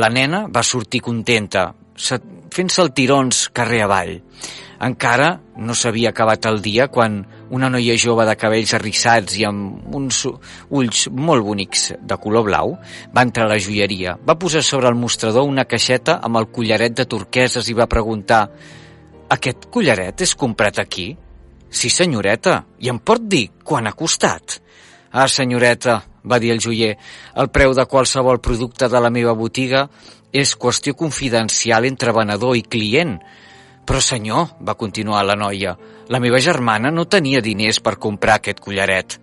La nena va sortir contenta, fent saltirons carrer avall. Encara no s'havia acabat el dia quan una noia jove de cabells arrissats i amb uns ulls molt bonics de color blau va entrar a la joieria. Va posar sobre el mostrador una caixeta amb el collaret de turqueses i va preguntar «Aquest collaret és comprat aquí?» «Sí, senyoreta. I em pot dir quan ha costat?» «Ah, senyoreta», va dir el joier, «el preu de qualsevol producte de la meva botiga és qüestió confidencial entre venedor i client». «Però, senyor», va continuar la noia, «la meva germana no tenia diners per comprar aquest collaret».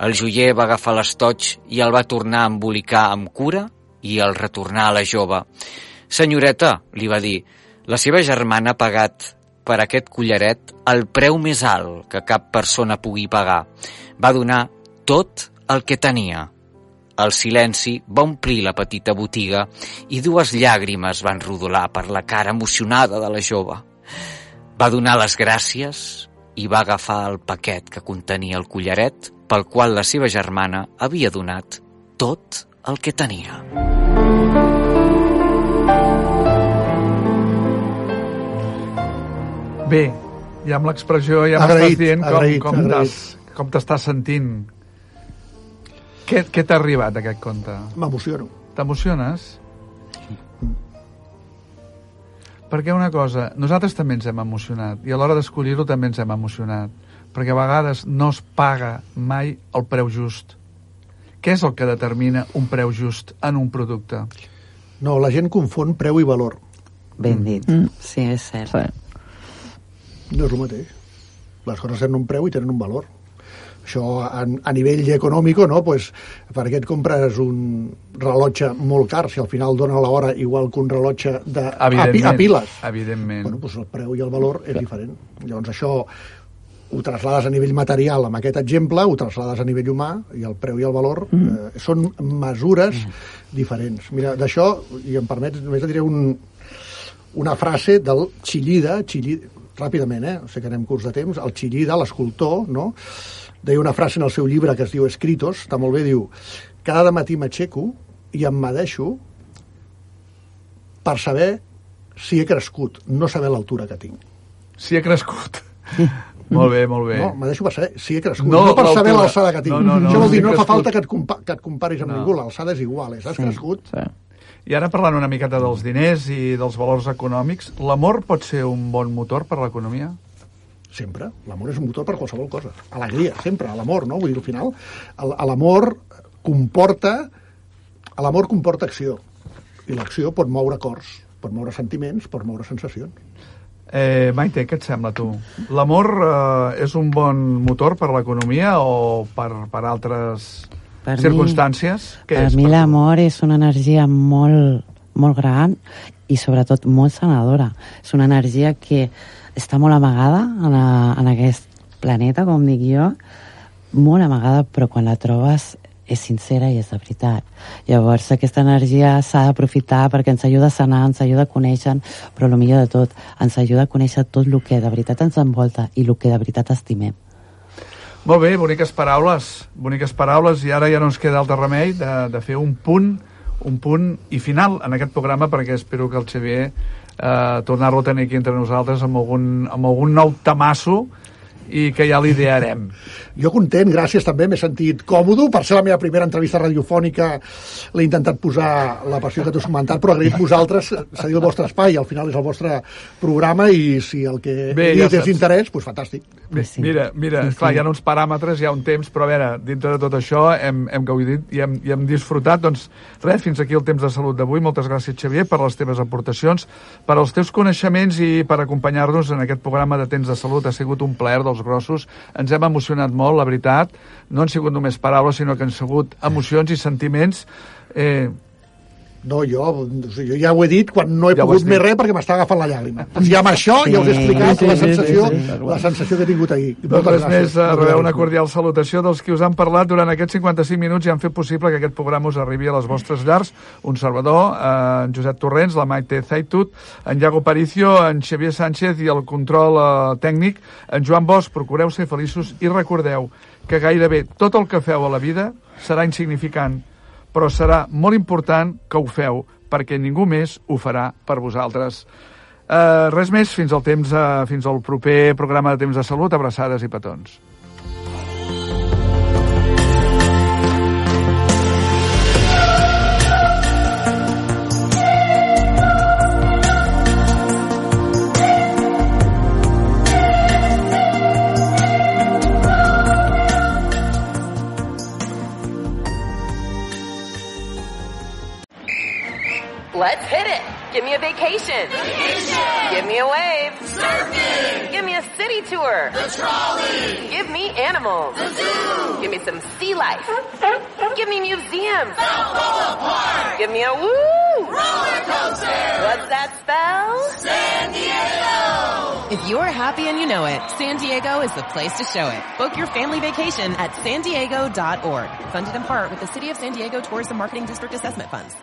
El joier va agafar l'estoig i el va tornar a embolicar amb cura i el retornar a la jove. «Senyoreta», li va dir, «la seva germana ha pagat per aquest collaret el preu més alt que cap persona pugui pagar. Va donar tot el que tenia. El silenci va omplir la petita botiga i dues llàgrimes van rodolar per la cara emocionada de la jove. Va donar les gràcies i va agafar el paquet que contenia el collaret pel qual la seva germana havia donat tot el que tenia. Bé, i amb l'expressió ja m'estàs dient com, agraït, com, agraït. com t'estàs sentint. Què, què t'ha arribat, aquest conte? M'emociono. T'emociones? Perquè una cosa, nosaltres també ens hem emocionat, i a l'hora d'escollir-ho també ens hem emocionat, perquè a vegades no es paga mai el preu just. Què és el que determina un preu just en un producte? No, la gent confon preu i valor. Ben dit. Mm. Sí, és cert. Sí. No és el mateix. Les coses tenen un preu i tenen un valor. Això a, a nivell econòmic, no? pues, per què et compres un rellotge molt car si al final dona l'hora igual que un rellotge de, a, a piles? Evidentment. Bueno, doncs el preu i el valor és diferent. Llavors això ho traslades a nivell material amb aquest exemple, ho traslades a nivell humà i el preu i el valor eh, són mesures diferents. Mira, d'això, i em permets, només diré un, una frase del Chillida, Chillida ràpidament, eh? sé que anem curts de temps, el Chillida, l'escultor, no? Deia una frase en el seu llibre que es diu Escritos, està molt bé, diu cada matí m'aixeco i em medeixo per saber si he crescut, no saber l'altura que tinc. Si he crescut. molt bé, molt bé. No, me deixo per saber si he crescut, No no, per saber l'alçada que tinc. No, no, no, Això vol dir, no fa falta que et, compa que et comparis amb No. ningú, l'alçada és igual, és, has Sí. crescut. Sí. I ara parlant una miqueta dels diners i dels valors econòmics, l'amor pot ser un bon motor per l'economia? Sempre. L'amor és un motor per qualsevol cosa. Alegria, sempre, l'amor, no? Vull dir, al final, l'amor comporta... L'amor comporta acció. I l'acció pot moure cors, pot moure sentiments, pot moure sensacions. Eh, Maite, què et sembla, tu? L'amor eh, és un bon motor per l'economia o per, per altres Per mi- circumstàncies? Què per és mi l'amor és una energia molt, molt gran i sobretot molt sanadora. És una energia que està molt amagada en, a, en aquest planeta, com dic jo, molt amagada, però quan la trobes és sincera i és de veritat. Llavors, aquesta energia s'ha d'aprofitar perquè ens ajuda a sanar, ens ajuda a conèixer, però el millor de tot, ens ajuda a conèixer tot el que de veritat ens envolta i el que de veritat estimem. Molt bé, boniques paraules, boniques paraules, i ara ja no ens queda altre remei de, de fer un punt, un punt i final en aquest programa, perquè espero que el Xavier eh, tornar-lo a tenir aquí entre nosaltres amb algun, amb algun nou tamasso i que ja l'idearem. Jo content, gràcies també, m'he sentit còmodo. Per ser la meva primera entrevista radiofònica l'he intentat posar la passió que t'has comentat, però agraït vosaltres cedir el vostre espai. Al final és el vostre programa i si el que Bé, ja és d'interès, doncs fantàstic. Bé, Sí. Mira, mira, Sí, clar, sí. hi ha uns paràmetres, hi ha un temps, però a veure, dintre de tot això hem, hem gaudit i hem, i hem disfrutat. Doncs res, fins aquí el temps de salut d'avui. Moltes gràcies, Xavier, per les teves aportacions, per als teus coneixements i per acompanyar-nos en aquest programa de Temps de Salut. Ha sigut un plaer dels grossos. Ens hem emocionat molt, la veritat. No han sigut només paraules, sinó que han sigut emocions i sentiments. Eh, No, jo, jo ja ho he dit quan no he Ja pogut més res perquè m'està agafant la llàgrima. Doncs ja amb això ja us he explicat Sí, la, sí, sí, sensació, sí, sí, sí. la sensació que he tingut ahir. Doncs res més, rebeu una cordial salutació dels qui us han parlat durant aquests 55 minuts i han fet possible que aquest programa us arribi a les vostres llars. Un servidor, eh, en Josep Torrents, la Maite Zaitut, en Iago Paricio, en Xavier Sánchez i el control eh, tècnic, en Joan Bosch. Procureu ser feliços i recordeu que gairebé tot el que feu a la vida serà insignificant, però serà molt important que ho feu, perquè ningú més ho farà per vosaltres. Uh, res més, fins al temps, uh, fins al proper programa de Temps de Salut. Abraçades i petons. Let's hit it. Give me a vacation. Vacation. Give me a wave. Surfing. Give me a city tour. The Trolley. Give me animals. The zoo. Give me some sea life. Give me museums. Give me a woo. Roller coaster. What's that spell? San Diego. If you're happy and you know it, San Diego is the place to show it. Book your family vacation at san diego.org. Funded in part with the City of San Diego Tourism Marketing District Assessment Funds.